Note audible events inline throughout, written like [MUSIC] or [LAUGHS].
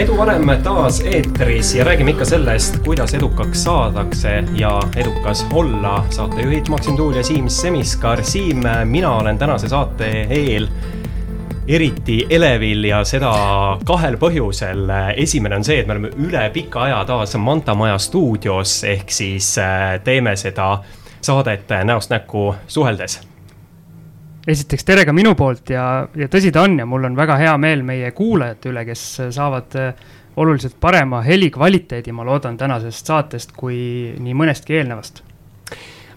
edu vanem taas eetris ja räägime ikka sellest, kuidas edukaks saadakse ja edukas olla. saatejuhid Maksim Tuul ja Siim Semiskar. Siim, mina olen tänase saate eel eriti elevil ja seda kahel põhjusel. esimene on see, et me oleme üle pika aja taas Manta Maja stuudios ehk siis äh, teeme seda saadet näost näkku suheldes esiteks tere ka minu poolt ja, ja tõsi ta on ja mul on väga hea meel meie kuulajate üle, kes saavad äh, oluliselt parema helikvaliteedi, ma loodan, tänasest saatest kui nii mõnestki eelnevast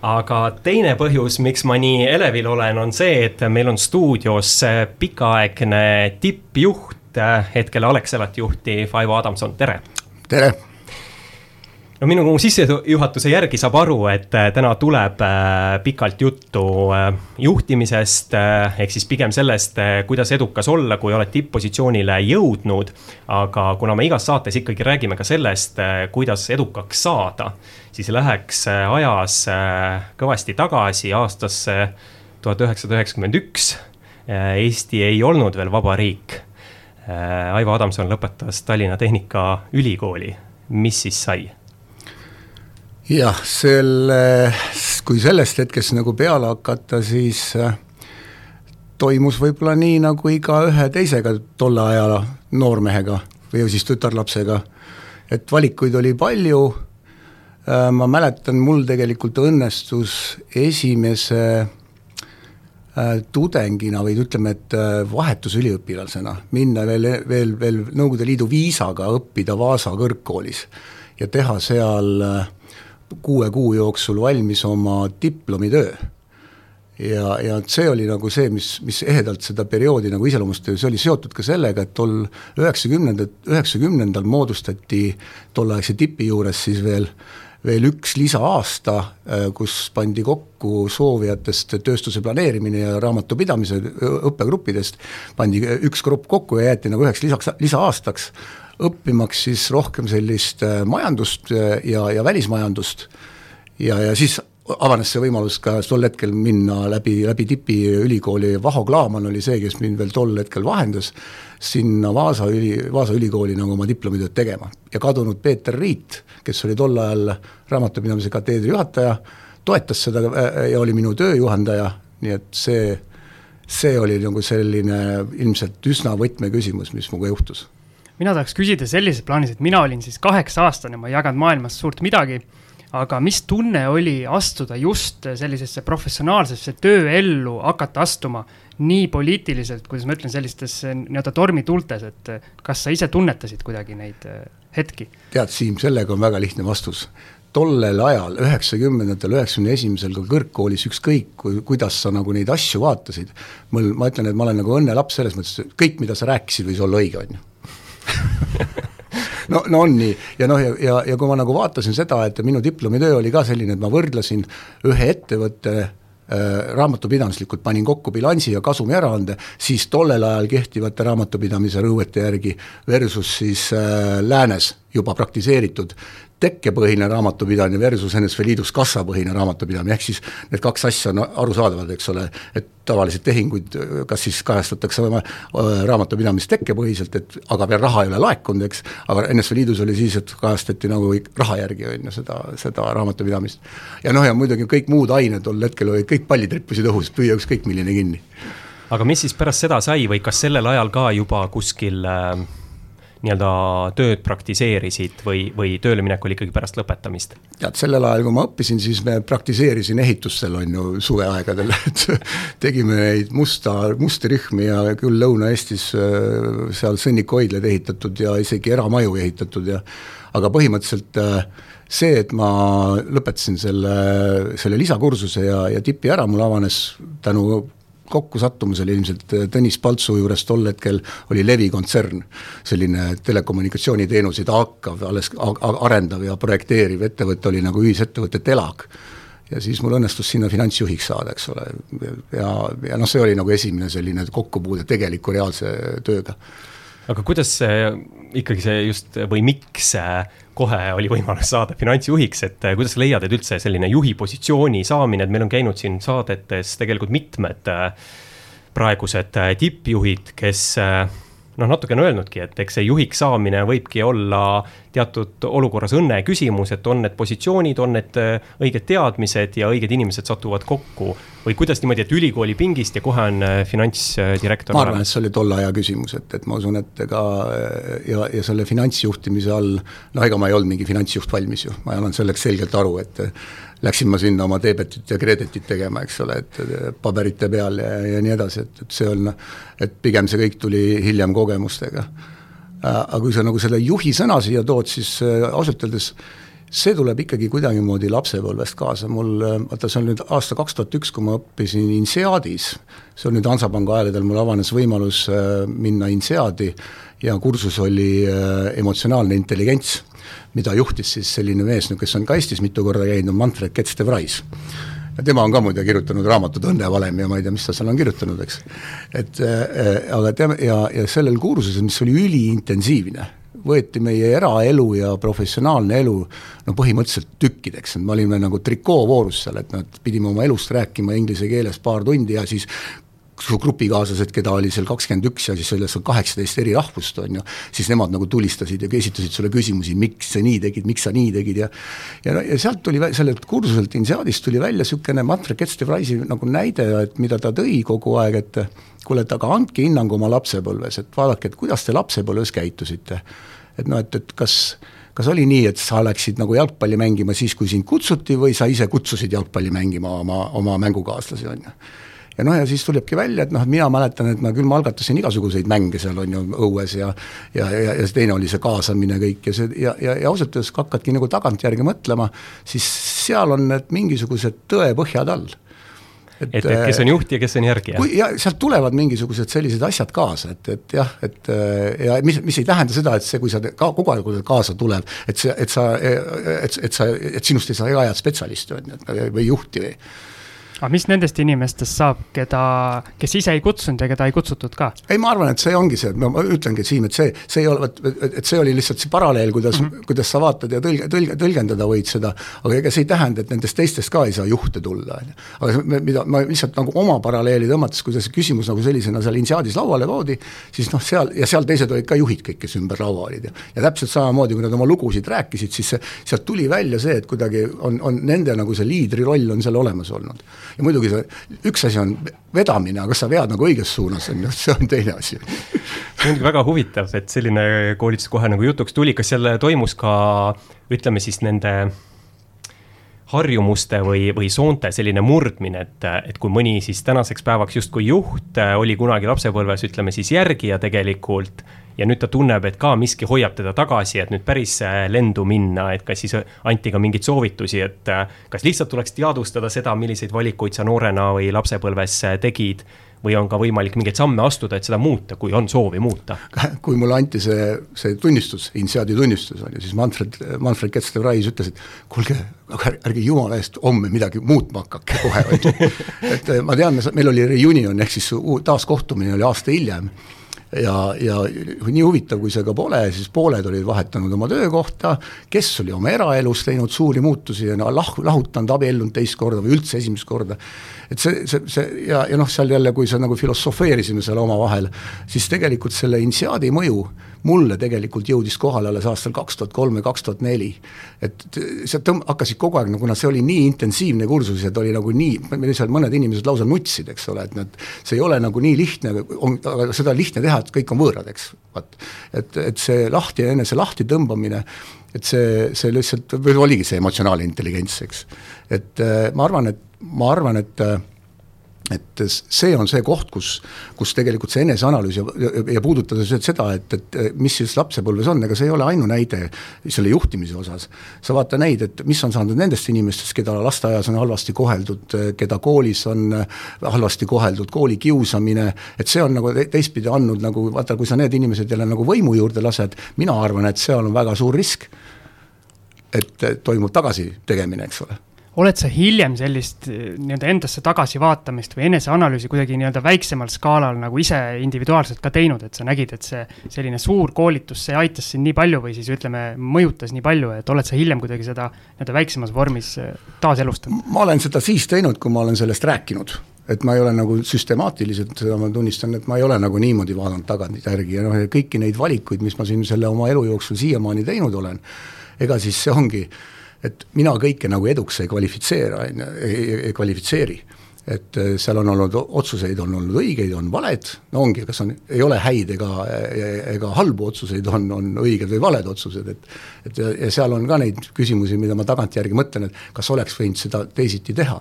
aga teine põhjus, miks ma nii elevil olen, on see, et meil on stuudios pikaaegne tippjuht, äh, hetkel Alexelat juhtiv Aivo Adamson, tere! tere! No minu sissejuhatuse järgi saab aru, et äh, täna tuleb äh, pikalt juttu äh, juhtimisest, ehk siis pigem sellest, kuidas edukas olla, kui oled tipp-positsioonile jõudnud. aga kuna me igas saates ikkagi räägime ka sellest, kuidas edukaks saada, siis läheks ajas kõvasti tagasi aastasse tuhat üheksasada üheksakümmend üks. Eesti ei olnud veel vaba riik. Aivo Adamson lõpetas Tallinna Tehnikaülikooli, mis siis sai? Jah, selle, kui sellest hetkest nagu peale hakata, siis äh, toimus võib-olla nii nagu igaühe teisega tolle aja noormehega või siis tütarlapsega, et valikuid oli palju. Äh,, ma mäletan, mul tegelikult õnnestus esimese äh, tudengina või ütleme, et vahetusüliõpilasena minna veel, veel, veel Nõukogude Liidu viisaga õppida Vaasa kõrgkoolis ja teha seal äh, kuue kuu jooksul valmis oma diplomitöö. ja, ja see oli nagu see, mis, mis ehedalt seda perioodi nagu iseloomustas ja see oli seotud ka sellega, et tol üheksakümnendad, üheksakümnendal moodustati tolleaegse tipi juures siis veel veel üks lisaaasta, äh, kus pandi kokku soovijatest tööstuse planeerimine ja raamatupidamise õppegruppidest, pandi üks grupp kokku ja jäeti nagu üheks lisaks, lisaaastaks õppimaks siis rohkem sellist äh, majandust äh, ja, ja välismajandust. Ja, ja siis avanes see võimalus ka tol hetkel minna läbi, läbi Tipi ülikooli, Vaho Klaaman oli see, kes mind veel tol hetkel vahendas, sinna Vaasa üli, Vaasa ülikooli nagu oma diplomitööd tegema. ja kadunud Peeter Riit, kes oli tol ajal raamatupidamise kateedri juhataja, toetas seda äh, ja oli minu tööjuhendaja, nii et see, see oli nagu selline ilmselt üsna võtmeküsimus, mis minuga juhtus mina tahaks küsida sellises plaanis, et mina olin siis kaheksa aastane, ma ei jaganud maailmas suurt midagi. aga mis tunne oli astuda just sellisesse professionaalsesse tööellu, hakata astuma nii poliitiliselt, kuidas ma ütlen, sellistes nii-öelda tormituultes, et kas sa ise tunnetasid kuidagi neid äh, hetki? tead, Siim, sellega on väga lihtne vastus tollel ajal, üheksakümnendatel, üheksakümne esimesel ka kõrgkoolis, ükskõik kui, kuidas sa nagu neid asju vaatasid, mul, ma ütlen, et ma olen nagu õnnelaps selles mõttes, kõik, mida sa rääkisid, võis olla õige, on ju [LAUGHS] no, no on nii. Ja noh, ja, ja, ja kui ma nagu vaatasin seda, et minu diplomitöö oli ka selline, et ma võrdlesin ühe ettevõtte äh, raamatupidamislikult panin kokku bilansi ja kasumiaruande, siis tollel ajal kehtivate raamatupidamise nõuete järgi versus siis äh, läänes juba praktiseeritud tekkepõhine raamatupidamine versus NSV Liidus kassapõhine raamatupidamine, ehk siis need kaks asja on arusaadavad, eks ole, et tavaliselt tehinguid kas siis kajastatakse oma raamatupidamist tekkepõhiselt, et aga veel raha ei ole laekunud, eks, aga NSV Liidus oli siis, et kajastati nagu raha järgi, on ju, seda, seda raamatupidamist. ja noh, ja muidugi kõik muud ained tol hetkel olid, kõik pallid rippusid õhus, püüa ükskõik milline kinni. aga mis siis pärast seda sai või kas sellel ajal ka juba kuskil äh nii-öelda tööd praktiseerisid või, või tööle minek oli ikkagi pärast lõpetamist? tead, sellel ajal, kui ma õppisin, siis me praktiseerisin ehitustel, on ju, suveaegadel, et [LAUGHS] tegime neid musta, musti rühmi ja küll Lõuna-Eestis äh, seal sõnnikuhoidlaid ehitatud ja isegi eramaju ehitatud ja aga põhimõtteliselt äh, see, et ma lõpetasin selle, selle lisakursuse ja, ja tipi ära, mul avanes tänu kokkusattumusel ilmselt äh, Tõnis Paltsu juures tol hetkel oli Levi kontsern, selline telekommunikatsiooniteenuseid hakkav, alles arendav ja projekteeriv ettevõte oli nagu ühisettevõte Telag. ja siis mul õnnestus sinna finantsjuhiks saada, eks ole, ja, ja noh, see oli nagu esimene selline kokkupuude tegeliku reaalse tööga aga kuidas see ikkagi see just või miks kohe oli võimalus saada finantsjuhiks, et eh, kuidas sa leiad, et üldse selline juhi positsiooni saamine, et meil on käinud siin saadetes tegelikult mitmed eh, praegused eh, tippjuhid, kes noh, natukene öelnudki, et eks see juhiks saamine võibki olla teatud olukorras õnne küsimus, et on need positsioonid, on need äh, õiged teadmised ja õiged inimesed satuvad kokku. või kuidas niimoodi, et ülikooli pingist ja kohe on äh, finantsdirektor? ma arvan, et see oli tolle aja küsimus, et, et ma usun, et ega ja, ja selle finantsjuhtimise all, no ega ma ei olnud mingi finantsjuht valmis ju, ma annan selleks selgelt aru, et läksin ma sinna oma deebetit ja kreditit tegema, eks ole, et paberite peal ja, ja nii edasi, et, et see on, et pigem see kõik tuli hiljem kogemustega. Äh, aga kui sa nagu selle juhi sõna siia tood, siis äh, ausalt öeldes see tuleb ikkagi kuidagimoodi lapsepõlvest kaasa, mul, äh, vaata see on nüüd aasta kaks tuhat üks, kui ma õppisin INSEADis, see on nüüd Hansapanga aegadel, mul avanes võimalus minna INSEADi ja kursus oli emotsionaalne intelligents, mida juhtis siis selline mees, kes on ka Eestis mitu korda käinud, Manfred Kets-de-Vries ja tema on ka muide kirjutanud raamatut Õnnevalem ja ma ei tea, mis ta seal on kirjutanud, eks. et äh, aga tema ja, ja sellel kursusel, mis oli üliintensiivne, võeti meie eraelu ja professionaalne elu no põhimõtteliselt tükkideks, et me olime nagu trikoovoorus seal, et et pidime oma elust rääkima inglise keeles paar tundi ja siis su grupikaaslased, keda oli seal kakskümmend üks ja siis oli seal kaheksateist eri rahvust, on ju, siis nemad nagu tulistasid ja esitasid sulle küsimusi, miks sa nii tegid, miks sa nii tegid ja ja, ja sealt tuli, sellelt kursuselt Inseadist tuli välja niisugune Manfred Ketste-Price'i nagu näide, et mida ta tõi kogu aeg, et kuule, et aga andke hinnang oma lapsepõlves, et vaadake, et kuidas te lapsepõlves käitusite. et noh, et, et kas kas oli nii, et sa läksid nagu jalgpalli mängima siis, kui sind kutsuti või sa ise kutsusid jalgpalli mängima oma, oma mängukaaslasi, on ju ja noh, ja siis tulebki välja, et noh, et mina mäletan, et ma küll ma algatasin igasuguseid mänge seal on ju õues ja ja, ja, ja see teine oli see kaasamine kõik ja see ja, ja, ja ausalt öeldes, kui hakkadki nagu tagantjärgi mõtlema, siis seal on need mingisugused tõepõhjad all et, et, et kes on juht ja kes on järgija? ja sealt tulevad mingisugused sellised asjad kaasa, et, et jah, et ja mis, mis ei tähenda seda, et see, kui sa ka kogu aeg kaasa tuleb, et see, et sa, et, et sa, et sinust ei saa head spetsialisti on ju, või juhti või aga mis nendest inimestest saab, keda, kes ise ei kutsunud ja keda ei kutsutud ka? ei, ma arvan, et see ongi see, ma ütlengi, Siim, et see, see ei ole, et see oli lihtsalt see paralleel, kuidas mm, -hmm. kuidas sa vaatad ja tõlge, tõlge, tõlgendada võid seda, aga ega see ei tähenda, et nendest teistest ka ei saa juhte tulla, on ju. aga mida ma lihtsalt nagu oma paralleeli tõmmates, kuidas see küsimus nagu sellisena seal Inseadis lauale toodi, siis noh, seal ja seal teised olid ka juhid kõik, kes ümber laua olid ja ja täpselt samamoodi, kui nad oma lugusid rääkisid, siis see, sealt tuli välja see, et kuidagi on, on nende nagu see liidri roll on seal olemas olnud ja muidugi see, üks asi on vedamine, aga kas sa vead nagu õiges suunas, on ju, see on teine asi. see on väga huvitav, et selline koolitus kohe nagu jutuks tuli, kas seal toimus ka ütleme siis nende harjumuste või, või soonte selline murdmine, et, et kui mõni siis tänaseks päevaks justkui juht oli kunagi lapsepõlves, ütleme siis järgija tegelikult ja nüüd ta tunneb, et ka miski hoiab teda tagasi, et nüüd päris äh, lendu minna, et kas siis anti ka mingeid soovitusi, et äh, kas lihtsalt tuleks teadvustada seda, milliseid valikuid sa noorena või lapsepõlves äh, tegid või on ka võimalik mingeid samme astuda, et seda muuta, kui on soovi muuta? kui mulle anti see, see tunnistus, INSEAD-i tunnistus on ju, siis Manfred, Manfred Kets-de-Vrais ütles, et kuulge, ärge jumala eest homme midagi muutma hakake kohe, on ju. [LAUGHS] et ma tean, meil oli reunion ehk siis taaskohtumine oli aasta hiljem ja, ja nii huvitav, kui see ka pole, siis pooled olid vahetanud oma töökohta, kes oli oma eraelus teinud suuri muutusi ja no, lah-, lahutanud, abiellunud teist korda või üldse esimest korda. et see, see, see ja, ja noh, seal jälle, kui sa nagu filosofeerisime seal omavahel, siis tegelikult selle initiaadi mõju mulle tegelikult jõudis kohale alles aastal kaks tuhat kolm ja kaks tuhat neli. et sealt tõmb-, hakkasid kogu aeg, no kuna see oli nii intensiivne kursus ja ta oli nagu nii, meil seal mõned inimesed lausa nutsid, eks ole, et nad, see ei ole nagu nii lihtne, on, aga seda lihtne teha, et kõik on võõrad, eks, vaat. et, et see lahti, enese lahti tõmbamine, et see, see lihtsalt, või oligi see emotsionaalne intelligents, eks. et äh, ma arvan, et, ma arvan, et äh, et see on see koht, kus, kus tegelikult see eneseanalüüs ja, ja, ja puudutades seda, et, et mis siis lapsepõlves on, ega see ei ole ainunäide selle juhtimise osas. sa vaata neid, et mis on saanud nendest inimestest, keda lasteaias on halvasti koheldud, keda koolis on halvasti koheldud, koolikiusamine, et see on nagu teistpidi andnud nagu vaata, kui sa need inimesed jälle nagu võimu juurde lased, mina arvan, et seal on väga suur risk, et toimub tagasitegemine, eks ole oled sa hiljem sellist eh, nii-öelda endasse tagasivaatamist või eneseanalüüsi kuidagi nii-öelda väiksemal skaalal nagu ise individuaalselt ka teinud, et sa nägid, et see selline suur koolitus, see aitas sind nii palju või siis ütleme, mõjutas nii palju, et oled sa hiljem kuidagi seda nii-öelda väiksemas vormis eh, taaselustanud? ma olen seda siis teinud, kui ma olen sellest rääkinud et ma ei ole nagu süstemaatiliselt, seda ma tunnistan, et ma ei ole nagu niimoodi vaadanud tagantjärgi ja noh, kõiki neid valikuid, mis ma siin selle oma elu jooksul siiamaani teinud olen, ega siis see ongi, et mina kõike nagu eduks ei kvalifitseera, on ju, ei kvalifitseeri. Et äh, seal on olnud otsuseid, on olnud õigeid, on valed, no ongi, kas on, ei ole häid ega, ega halbu otsuseid, on, on õiged või valed otsused, et et ja, ja seal on ka neid küsimusi, mida ma tagantjärgi mõtlen, et kas oleks võinud seda teisiti teha.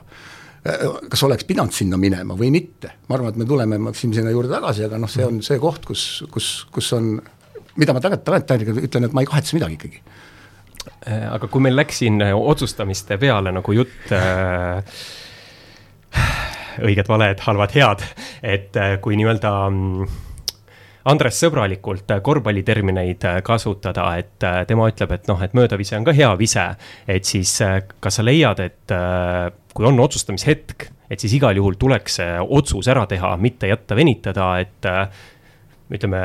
Äh, kas oleks pidanud sinna minema või mitte, ma arvan, et me tuleme Maksim sinna juurde tagasi, aga noh, see on see koht, kus, kus, kus on, mida ma tagant, tagantjärgi ütlen, et ma ei kahetse midagi ikkagi aga kui meil läks siin otsustamiste peale nagu jutt äh, õiged, valed, halvad, head, et äh, kui nii-öelda mm, Andres sõbralikult korvpallitermineid äh, kasutada, et äh, tema ütleb, et noh, et möödavise on ka hea vise. et siis kas sa leiad, et kui on otsustamishetk, et siis igal juhul tuleks see otsus ära teha, mitte jätta venitada, et ütleme,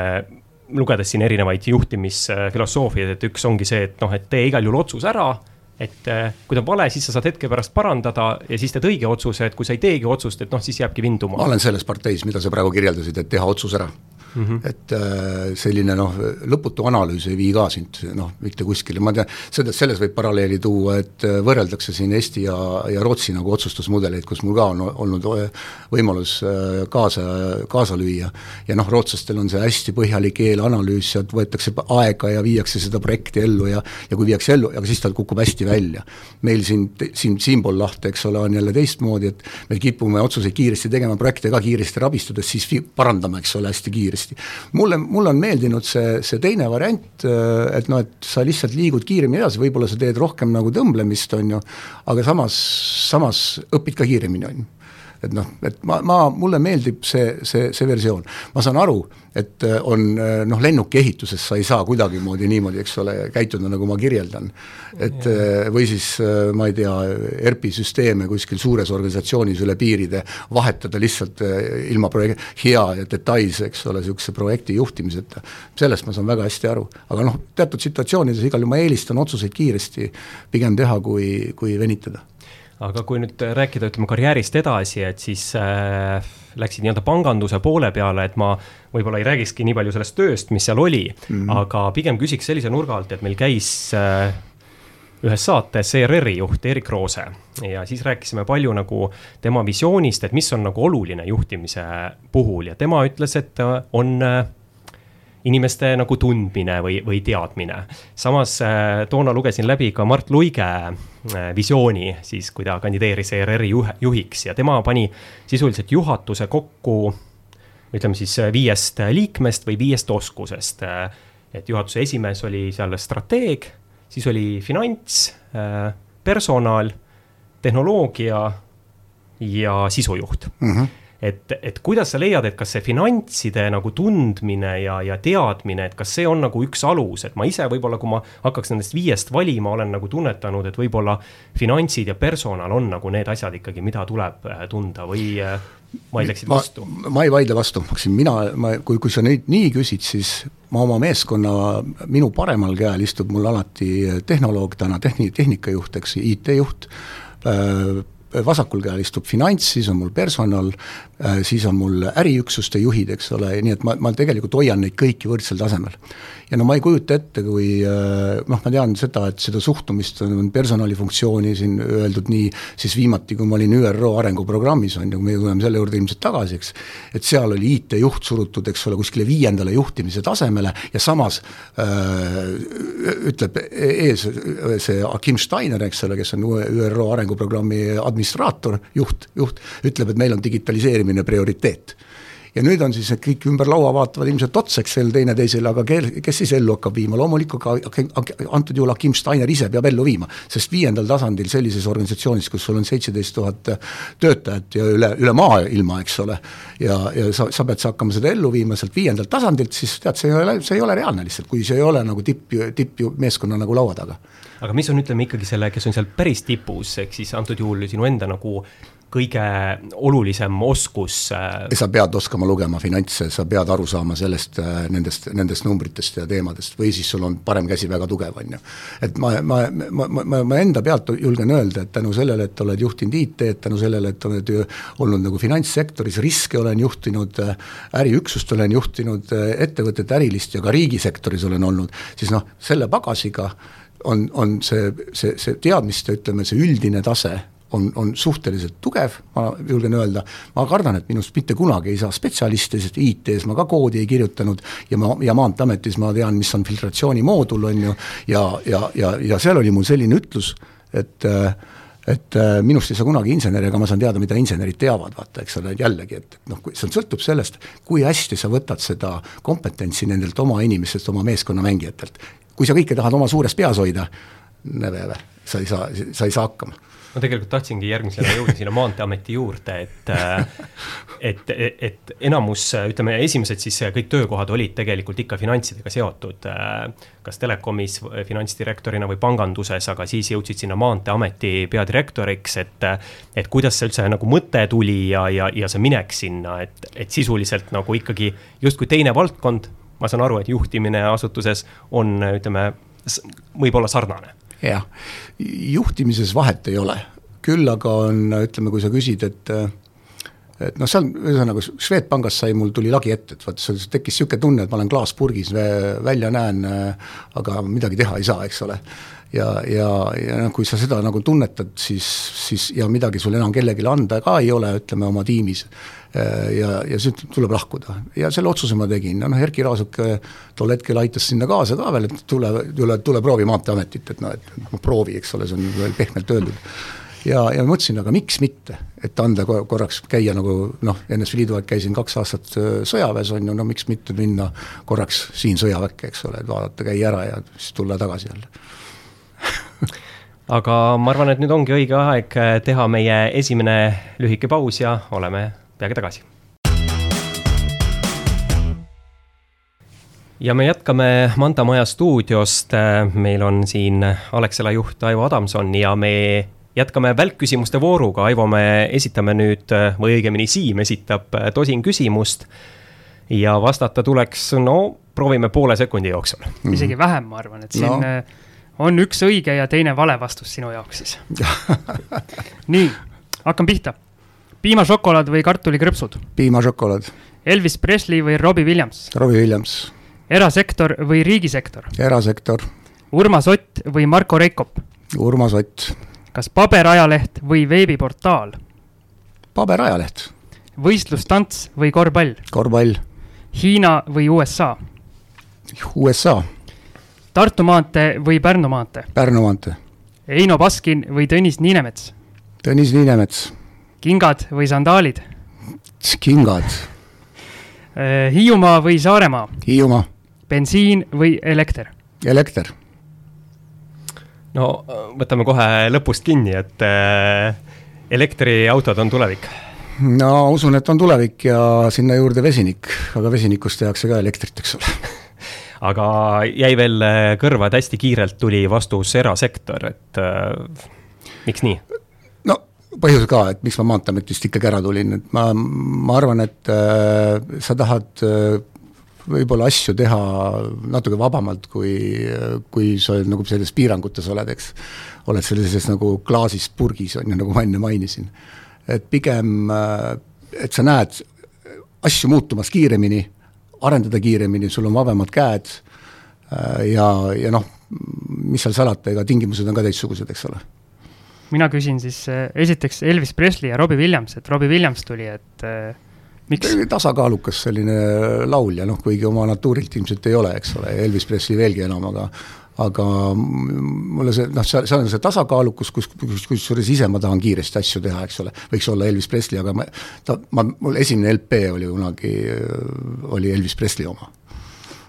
lugedes siin erinevaid juhtimisfilosoofiaid, et üks ongi see, et noh, et tee igal juhul otsus ära et äh, kui ta on vale, siis sa saad hetke pärast parandada ja siis teed õige otsuse, et kui sa ei teegi otsust, et noh, siis jääbki vinduma. ma olen selles parteis, mida sa praegu kirjeldasid, et teha otsus ära mm. -hmm. et äh, selline noh, lõputu analüüs ei vii ka sind noh, mitte kuskile, ma tean, seda, selles võib paralleeli tuua, et äh, võrreldakse siin Eesti ja, ja Rootsi nagu otsustusmudeleid, kus mul ka on olnud võimalus kaasa, kaasa lüüa. ja noh, rootslastel on see hästi põhjalik eelanalüüs, sealt võetakse aega ja viiakse seda projekti ellu ja ja kui viiakse ellu, aga siis tal kukub hästi välja. meil siin, siin siinpool lahte, eks ole, on jälle teistmoodi, et me kipume otsuseid kiiresti tegema, projekte ka kiiresti rabistades, siis parandame, eks ole, hästi kiiresti kiiresti. mulle, mulle on meeldinud see, see teine variant, äh, et noh, et sa lihtsalt liigud kiiremini edasi, võib-olla sa teed rohkem nagu tõmblemist, on ju, aga samas, samas õpid ka kiiremini, on ju et noh, et ma, ma, mulle meeldib see, see, see versioon. ma saan aru, et äh, on äh, noh, lennuki ehituses sa ei saa kuidagimoodi niimoodi, eks ole, käituda, nagu ma kirjeldan. et. Äh, või siis ma ei tea, ERP-i süsteeme kuskil suures organisatsioonis üle piiride vahetada lihtsalt ilma projek-, hea ja detailse, eks ole, niisuguse projekti juhtimiseta. sellest ma saan väga hästi aru, aga noh, teatud situatsioonides igal juhul ma eelistan otsuseid kiiresti pigem teha, kui, kui venitada aga kui nüüd rääkida, ütleme karjäärist edasi, et siis äh, läksid nii-öelda panganduse poole peale, et ma võib-olla ei räägikski nii palju sellest tööst, mis seal oli mm, -hmm. aga pigem küsiks sellise nurga alt, et meil käis äh, ühes saates ERR-i juht Erik Roose ja siis rääkisime palju nagu tema visioonist, et mis on nagu oluline juhtimise puhul ja tema ütles, et on äh, inimeste nagu tundmine või, või teadmine. samas äh, toona lugesin läbi ka Mart Luige äh, visiooni, siis kui ta kandideeris ERR-i juhiks ja tema pani sisuliselt juhatuse kokku ütleme siis äh, viiest liikmest või viiest oskusest. et juhatuse esimees oli seal strateeg, siis oli finants, personal, tehnoloogia ja sisujuht mm. -hmm et, et kuidas sa leiad, et kas see finantside nagu tundmine ja, ja teadmine, et kas see on nagu üks alus, et ma ise võib-olla, kui ma hakkaks nendest viiest valima, olen nagu tunnetanud, et võib-olla finantsid ja personal on nagu need asjad ikkagi, mida tuleb äh, tunda või äh, vaidleksid vastu? ma ei vaidle vastu, Maksim, mina, ma, kui, kui sa nüüd nii küsid, siis ma oma meeskonna, minu paremal käel istub mul alati tehnoloog, täna tehni-, tehnikajuht, eks, IT-juht äh,, vasakul käel istub finants, siis on mul personal, äh, siis on mul äriüksuste juhid, eks ole, nii et ma, ma tegelikult hoian neid kõiki võrdsel tasemel ja no ma ei kujuta ette, kui äh, noh, ma tean seda, et seda suhtumist on personalifunktsiooni siin öeldud nii, siis viimati, kui ma olin ÜRO arenguprogrammis, on ju, me tuleme selle juurde ilmselt tagasi, eks, et seal oli IT-juht surutud, eks ole, kuskile viiendale juhtimise tasemele ja samas äh, ütleb ees see Akim Steiner, eks ole, kes on ÜRO arenguprogrammi administraator, juht, juht, ütleb, et meil on digitaliseerimine prioriteet ja nüüd on siis, et kõik ümber laua vaatavad ilmselt otsa, eks seal teineteisele, aga kel, kes siis ellu hakkab viima, loomulikult ka antud juhul Akim Steiner ise peab ellu viima, sest viiendal tasandil sellises organisatsioonis, kus sul on seitseteist tuhat töötajat ja üle, üle maailma, eks ole, ja, ja sa, sa pead hakkama seda ellu viima sealt viiendalt tasandilt, siis tead, see ei ole, see ei ole reaalne lihtsalt, kui see ei ole nagu tipp, tippmeeskonna nagu laua taga. Aga mis on, ütleme ikkagi selle, kes on seal päris tipus, ehk siis antud juhul sinu enda nagu kõige olulisem oskus. Äh, sa pead oskama lugema finantse, sa pead aru saama sellest, äh, nendest, nendest numbritest ja teemadest või siis sul on parem käsi väga tugev, on ju. et ma, ma, ma, ma, ma enda pealt julgen öelda, et tänu sellele, et oled juhtinud IT-d, tänu sellele, et oled olnud nagu finantssektoris, riske olen juhtinud, äh, äriüksust olen juhtinud, ettevõtete ärilist ja ka riigisektoris olen olnud, siis noh, selle pagasiga on, on see, see, see teadmiste, ütleme, see üldine tase on, on suhteliselt tugev, ma julgen öelda, ma kardan, et minust mitte kunagi ei saa spetsialisti, sest IT-s ma ka koodi ei kirjutanud ja ma, ja Maanteeametis ma tean, mis on filtratsioonimoodul, on ju, ja, ja, ja, ja seal oli mul selline ütlus, et et minust ei saa kunagi insener, aga ma saan teada, mida insenerid teavad, vaata, eks ole, jällegi, et noh, see sõltub sellest, kui hästi sa võtad seda kompetentsi nendelt oma inimestest, oma meeskonnamängijatelt. kui sa kõike tahad oma suures peas hoida, neve, sa ei saa, sa ei saa hakkama ma tegelikult tahtsingi järgmisena jõuda sinna Maanteeameti juurde, et et, et enamus, ütleme, esimesed siis kõik töökohad olid tegelikult ikka finantsidega seotud. kas telekomis finantsdirektorina või panganduses, aga siis jõudsid sinna Maanteeameti peadirektoriks, et et kuidas see üldse nagu mõte tuli ja, ja, ja see minek sinna, et, et sisuliselt nagu ikkagi justkui teine valdkond, ma saan aru, et juhtimine asutuses on, ütleme, võib-olla sarnane jah, juhtimises vahet ei ole, küll aga on, ütleme, kui sa küsid, et et noh, seal ühesõnaga Swedbankis sai, mul tuli lagi ette, et vaat see tekkis niisugune tunne, et ma olen klaaspurgis, välja näen, aga midagi teha ei saa, eks ole. ja, ja, ja noh, kui sa seda nagu tunnetad, siis, siis ja midagi sul enam kellelegi anda ka ei ole, ütleme oma tiimis, ja, ja siis tuleb lahkuda. Ja selle otsuse ma tegin. Noh, Erkki Raasuk tol hetkel aitas sinna kaasa ka veel, et tule, tule, tule proovi Maanteeametit, et noh, et noh, proovi, eks ole, see on veel pehmelt öeldud. ja, ja mõtlesin, aga miks mitte, et anda korraks käia nagu noh, NSV Liidu aeg käisin kaks aastat äh, sõjaväes, on ju, no miks mitte minna korraks siin sõjaväkke, eks ole, et vaadata, käia ära ja siis tulla tagasi jälle. Aga ma arvan, et nüüd ongi õige aeg äh, teha meie esimene lühike paus ja oleme peagi tagasi. ja me jätkame Manta Maja stuudiost, meil on siin Alexela juht Aivo Adamson ja me jätkame välkküsimuste vooruga, Aivo, me esitame nüüd, või õigemini Siim esitab tosin küsimust ja vastata tuleks, no proovime poole sekundi jooksul mm. -hmm. isegi vähem, ma arvan, et siin no. Eh, on üks õige ja teine vale vastus sinu jaoks siis [LAUGHS] nii, hakkan pihta piimašokolaad või kartulikrõpsud? piimašokolaad. Elvis Presley või Robbie Williams? Robbie Williams. erasektor või riigisektor? erasektor. Urmas Ott või Marko Reikop? Urmas Ott. kas paberajaleht või veebiportaal? paberajaleht. võistlustants või korvpall? korvpall. Hiina või USA? USA. Tartu maantee või Pärnu maantee? Pärnu maantee. Eino Baskin või Tõnis Niinemets? Tõnis Niinemets kingad või sandaalid? kingad. Äh, Hiiumaa või Saaremaa? Hiiumaa. bensiin või elekter? elekter. no võtame kohe lõpust kinni, et äh, elektriautod on tulevik no usun, et on tulevik ja sinna juurde vesinik, aga vesinikust tehakse ka elektrit, eks ole [LAUGHS] aga jäi veel kõrva, et hästi kiirelt tuli vastus erasektor, et äh, miks nii? Põhjus ka, et miks ma Maanteeametist ikkagi ära tulin, et ma, ma arvan, et äh, sa tahad äh, võib-olla asju teha natuke vabamalt, kui, kui sa nagu selles piirangutes oled, eks. oled sellises nagu klaasist purgis, on ju, nagu ma enne mainisin. et pigem, äh, et sa näed asju muutumas kiiremini, arendada kiiremini, sul on vabamad käed äh, ja, ja noh, mis seal salata, ega tingimused on ka teistsugused, eks ole mina küsin siis äh, esiteks Elvis Presley ja Robbie Williams, et Robbie Williams tuli, et äh, miks? tasakaalukas selline laulja, noh kuigi oma natuurilt ilmselt ei ole, eks ole, Elvis Presley veelgi enam, aga aga mulle see, noh, seal, seal on see tasakaalukus, kus, kus, kusjuures ise ma tahan kiiresti asju teha, eks ole, võiks olla Elvis Presley, aga ma, ta, ma, mul esimene LP oli kunagi, oli Elvis Presley oma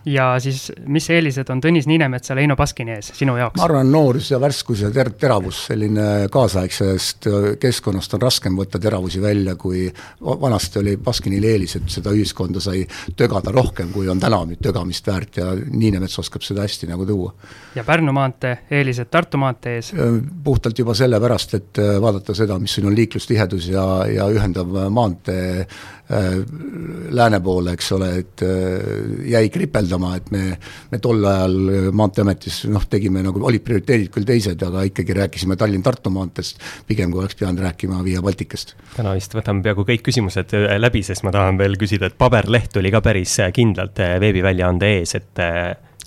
ja siis, mis eelised on Tõnis Niinemetsal Heino Baskini ees sinu jaoks? ma arvan, noorus ja värskus ja ter-, teravus, selline kaasaegsest keskkonnast on raskem võtta teravusi välja, kui vanasti oli Baskinil eelis, et seda ühiskonda sai tögada rohkem, kui on täna tögamist väärt ja Niinemets oskab seda hästi nagu tuua. ja Pärnu maantee eelised Tartu maantee ees? puhtalt juba sellepärast, et vaadata seda, mis siin on liiklustihedus ja, ja ühendav maantee Äh, lääne poole, eks ole, et äh, jäi kripeldama, et me, me tol ajal Maanteeametis noh, tegime nagu, olid prioriteedid küll teised, aga ikkagi rääkisime Tallinn-Tartu maanteest, pigem kui oleks pidanud rääkima Via Balticast. täna vist võtame peaaegu kõik küsimused äh, läbi, sest ma tahan veel küsida, et paberleht oli ka päris kindlalt veebiväljaande ees, et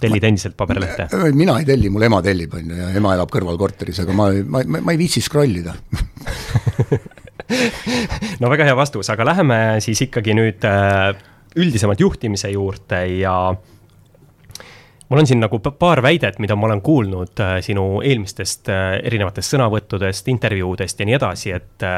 tellid endiselt paberlehte? mina ei telli, mul ema tellib, on ju, ja ema elab kõrvalkorteris, aga ma, ma, ma, ma ei viitsi scroll ida [LAUGHS] [LAUGHS] no väga hea vastus, aga läheme siis ikkagi nüüd äh, üldisemalt juhtimise juurde ja mul on siin nagu paar väidet, mida ma olen kuulnud äh, sinu eelmistest äh, erinevatest sõnavõttudest, intervjuudest ja nii edasi, et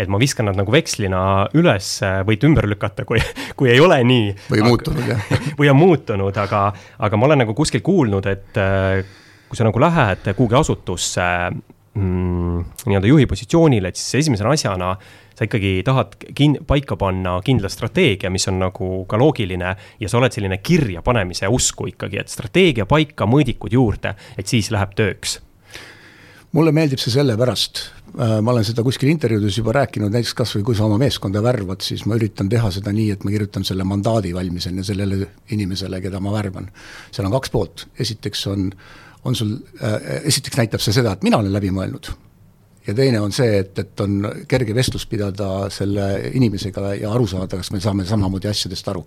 et ma viskan nad nagu vekslina üles, võite ümber lükata, kui, kui ei ole nii. või muutunud, jah. [LAUGHS] või on muutunud, aga, aga ma olen nagu kuskil kuulnud, et kui sa nagu lähed kuhugi asutusse mm, nii-öelda juhi positsioonile, et siis esimese asjana sa ikkagi tahad kin-, paika panna kindla strateegia, mis on nagu ka loogiline ja sa oled selline kirjapanemise usku ikkagi, et strateegia paika, mõõdikud juurde, et siis läheb tööks mulle meeldib see sellepärast, äh, ma olen seda kuskil intervjuudes juba rääkinud, näiteks kas või kui sa oma meeskonda värvad, siis ma üritan teha seda nii, et ma kirjutan selle mandaadi valmis enne sellele inimesele, keda ma värvan. seal on kaks poolt, esiteks on äh, on sul äh,, esiteks näitab see seda, et mina olen läbi mõelnud. ja teine on see, et, et on kerge vestlus pidada selle inimesega ja aru saada, kas me saame samamoodi asjadest aru.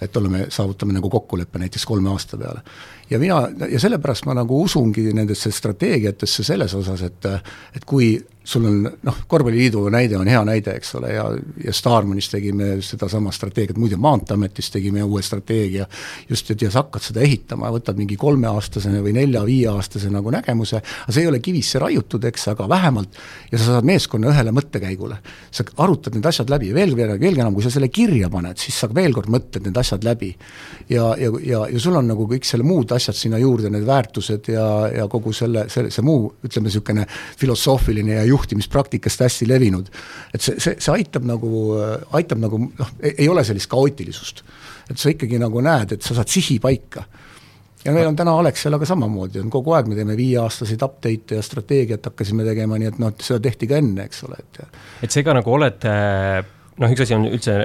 et oleme, saavutame nagu kokkuleppe näiteks kolme aasta peale. ja mina, ja sellepärast ma nagu usungi nendesse strateegiatesse selles osas, et et kui sul on noh, korvpalliliidu näide on hea näide, eks ole, ja, ja Starmanis tegime sedasama strateegiat, muide Maanteeametis tegime uue strateegia, just, et ja sa hakkad seda ehitama, võtad mingi kolmeaastasene või nelja-viieaastase nagu nägemuse, aga see ei ole kivisse raiutud, eks, aga vähemalt, ja sa saad meeskonna ühele mõttekäigule. sa arutad need asjad läbi, veel, veelgi enam, kui sa selle kirja paned, siis sa veel kord mõtled need asjad läbi. ja, ja, ja, ja sul on nagu kõik selle muud asjad sinna juurde, need väärtused ja, ja kogu selle, selle, see muu, ütleme niisugune filosoofiline ja ju juhtimispraktikast hästi levinud. et see, see, see aitab nagu, aitab nagu noh, ei ole sellist kaootilisust. et sa ikkagi nagu näed, et sa saad sihi paika ja meil on täna Alexelaga samamoodi, on kogu aeg, me teeme viieaastaseid update'e ja strateegiat hakkasime tegema, nii et noh, seda tehti ka enne, eks ole, et et seega nagu oled noh, üks asi on üldse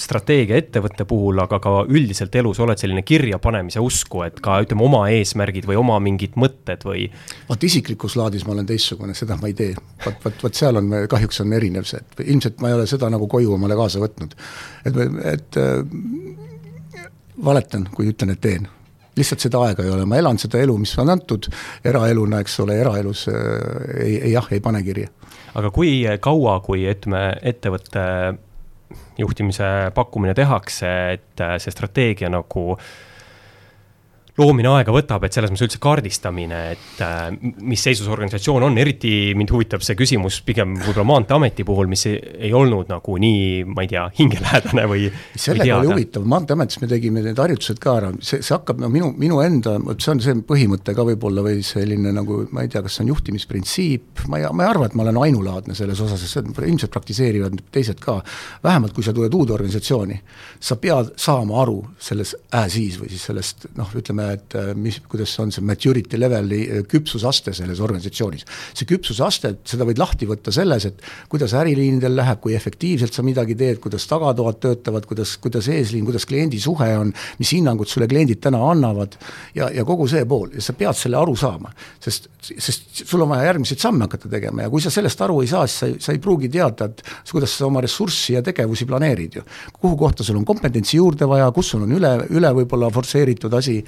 strateegia ettevõtte puhul, aga ka üldiselt elus oled selline kirjapanemise usku, et ka ütleme, oma eesmärgid või oma mingid mõtted või? vot isiklikus laadis ma olen teistsugune, seda ma ei tee. vot, vot, vot seal on, kahjuks on erinev see, et ilmselt ma ei ole seda nagu koju omale kaasa võtnud. et, et äh, valetan, kui ütlen, et teen lihtsalt seda aega ei ole, ma elan seda elu, mis on antud eraeluna, eks ole, eraelus äh, ei, ei jah, ei pane kirja. aga kui kaua, kui ütleme, ettevõtte juhtimise pakkumine tehakse, et äh, see strateegia nagu äh, loomine aega võtab, et selles mõttes üldse kaardistamine, et äh, mis seisus organisatsioon on, eriti mind huvitab see küsimus pigem võib-olla Maanteeameti puhul, mis ei, ei olnud nagu nii, ma ei tea, hingelähedane või. sellega oli huvitav, Maanteeametis me tegime need harjutused ka ära, see, see hakkab, no minu, minu enda, vot see on see põhimõte ka võib-olla või selline nagu, ma ei tea, kas see on juhtimisprintsiip, ma ei, ma ei arva, et ma olen ainulaadne selles osas, sest seda ilmselt praktiseerivad teised ka. vähemalt, kui sa tuled uude organisatsiooni, sa pead saama aru selles as-is või siis sellest noh, ütleme et äh, mis, kuidas on see maturity level'i äh, küpsusaste selles organisatsioonis. see küpsusaste, seda võid lahti võtta selles, et kuidas äriliinidel läheb, kui efektiivselt sa midagi teed, kuidas tagatoad töötavad, kuidas, kuidas eesliin, kuidas kliendi suhe on, mis hinnangud sulle kliendid täna annavad ja, ja kogu see pool ja sa pead selle aru saama. sest, sest sul on vaja järgmiseid samme hakata tegema ja kui sa sellest aru ei saa, siis sa sa ei pruugi teada, et kuidas sa oma ressurssi ja tegevusi planeerid ju. kuhu kohta sul on kompetentsi juurde vaja, kus sul on üle, üle võib-olla forsseeritud asi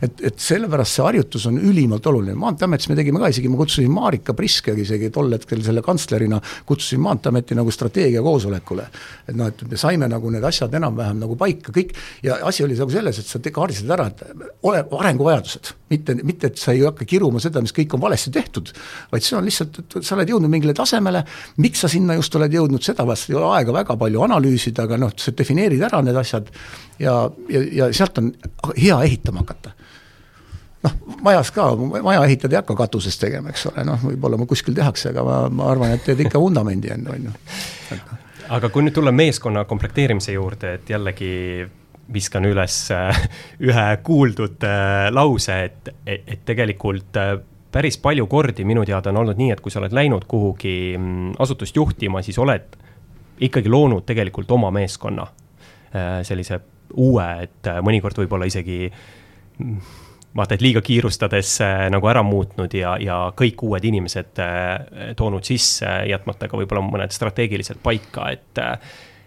et, et sellepärast see harjutus on ülimalt oluline, Maanteeametis me tegime ka isegi, ma kutsusin Marika Priske isegi tol hetkel selle kantslerina, kutsusin Maanteeameti nagu strateegiakoosolekule. et noh, et me saime nagu need asjad enam-vähem nagu paika kõik ja asi oli nagu selles, et sa kaardistasid ära, et ole arenguvajadused, mitte, mitte et sa ei hakka kiruma seda, mis kõik on valesti tehtud, vaid see on lihtsalt, et sa oled jõudnud mingile tasemele, miks sa sinna just oled jõudnud, seda vast ei ole aega väga palju analüüsida, aga noh, sa defineerid ära need asjad ja, ja, ja sealt on hea ehitama hakata noh, majas ka, maja ehitad ei hakka katusest tegema, eks ole, noh, võib-olla mul kuskil tehakse, aga ma, ma arvan, et teed ikka vundamendi enne, on ju. aga kui nüüd tulla meeskonna komplekteerimise juurde, et jällegi viskan üles äh, ühe kuuldud äh, lause, et, et, et tegelikult äh, päris palju kordi minu teada on olnud nii, et kui sa oled läinud kuhugi mm, asutust juhtima, siis oled ikkagi loonud tegelikult oma meeskonna. sellise uue, et mõnikord võib-olla isegi mm, vaata, et liiga kiirustades äh, nagu ära muutnud ja, ja kõik uued inimesed äh, toonud sisse, jätmata ka võib-olla mõned strateegilised paika, et.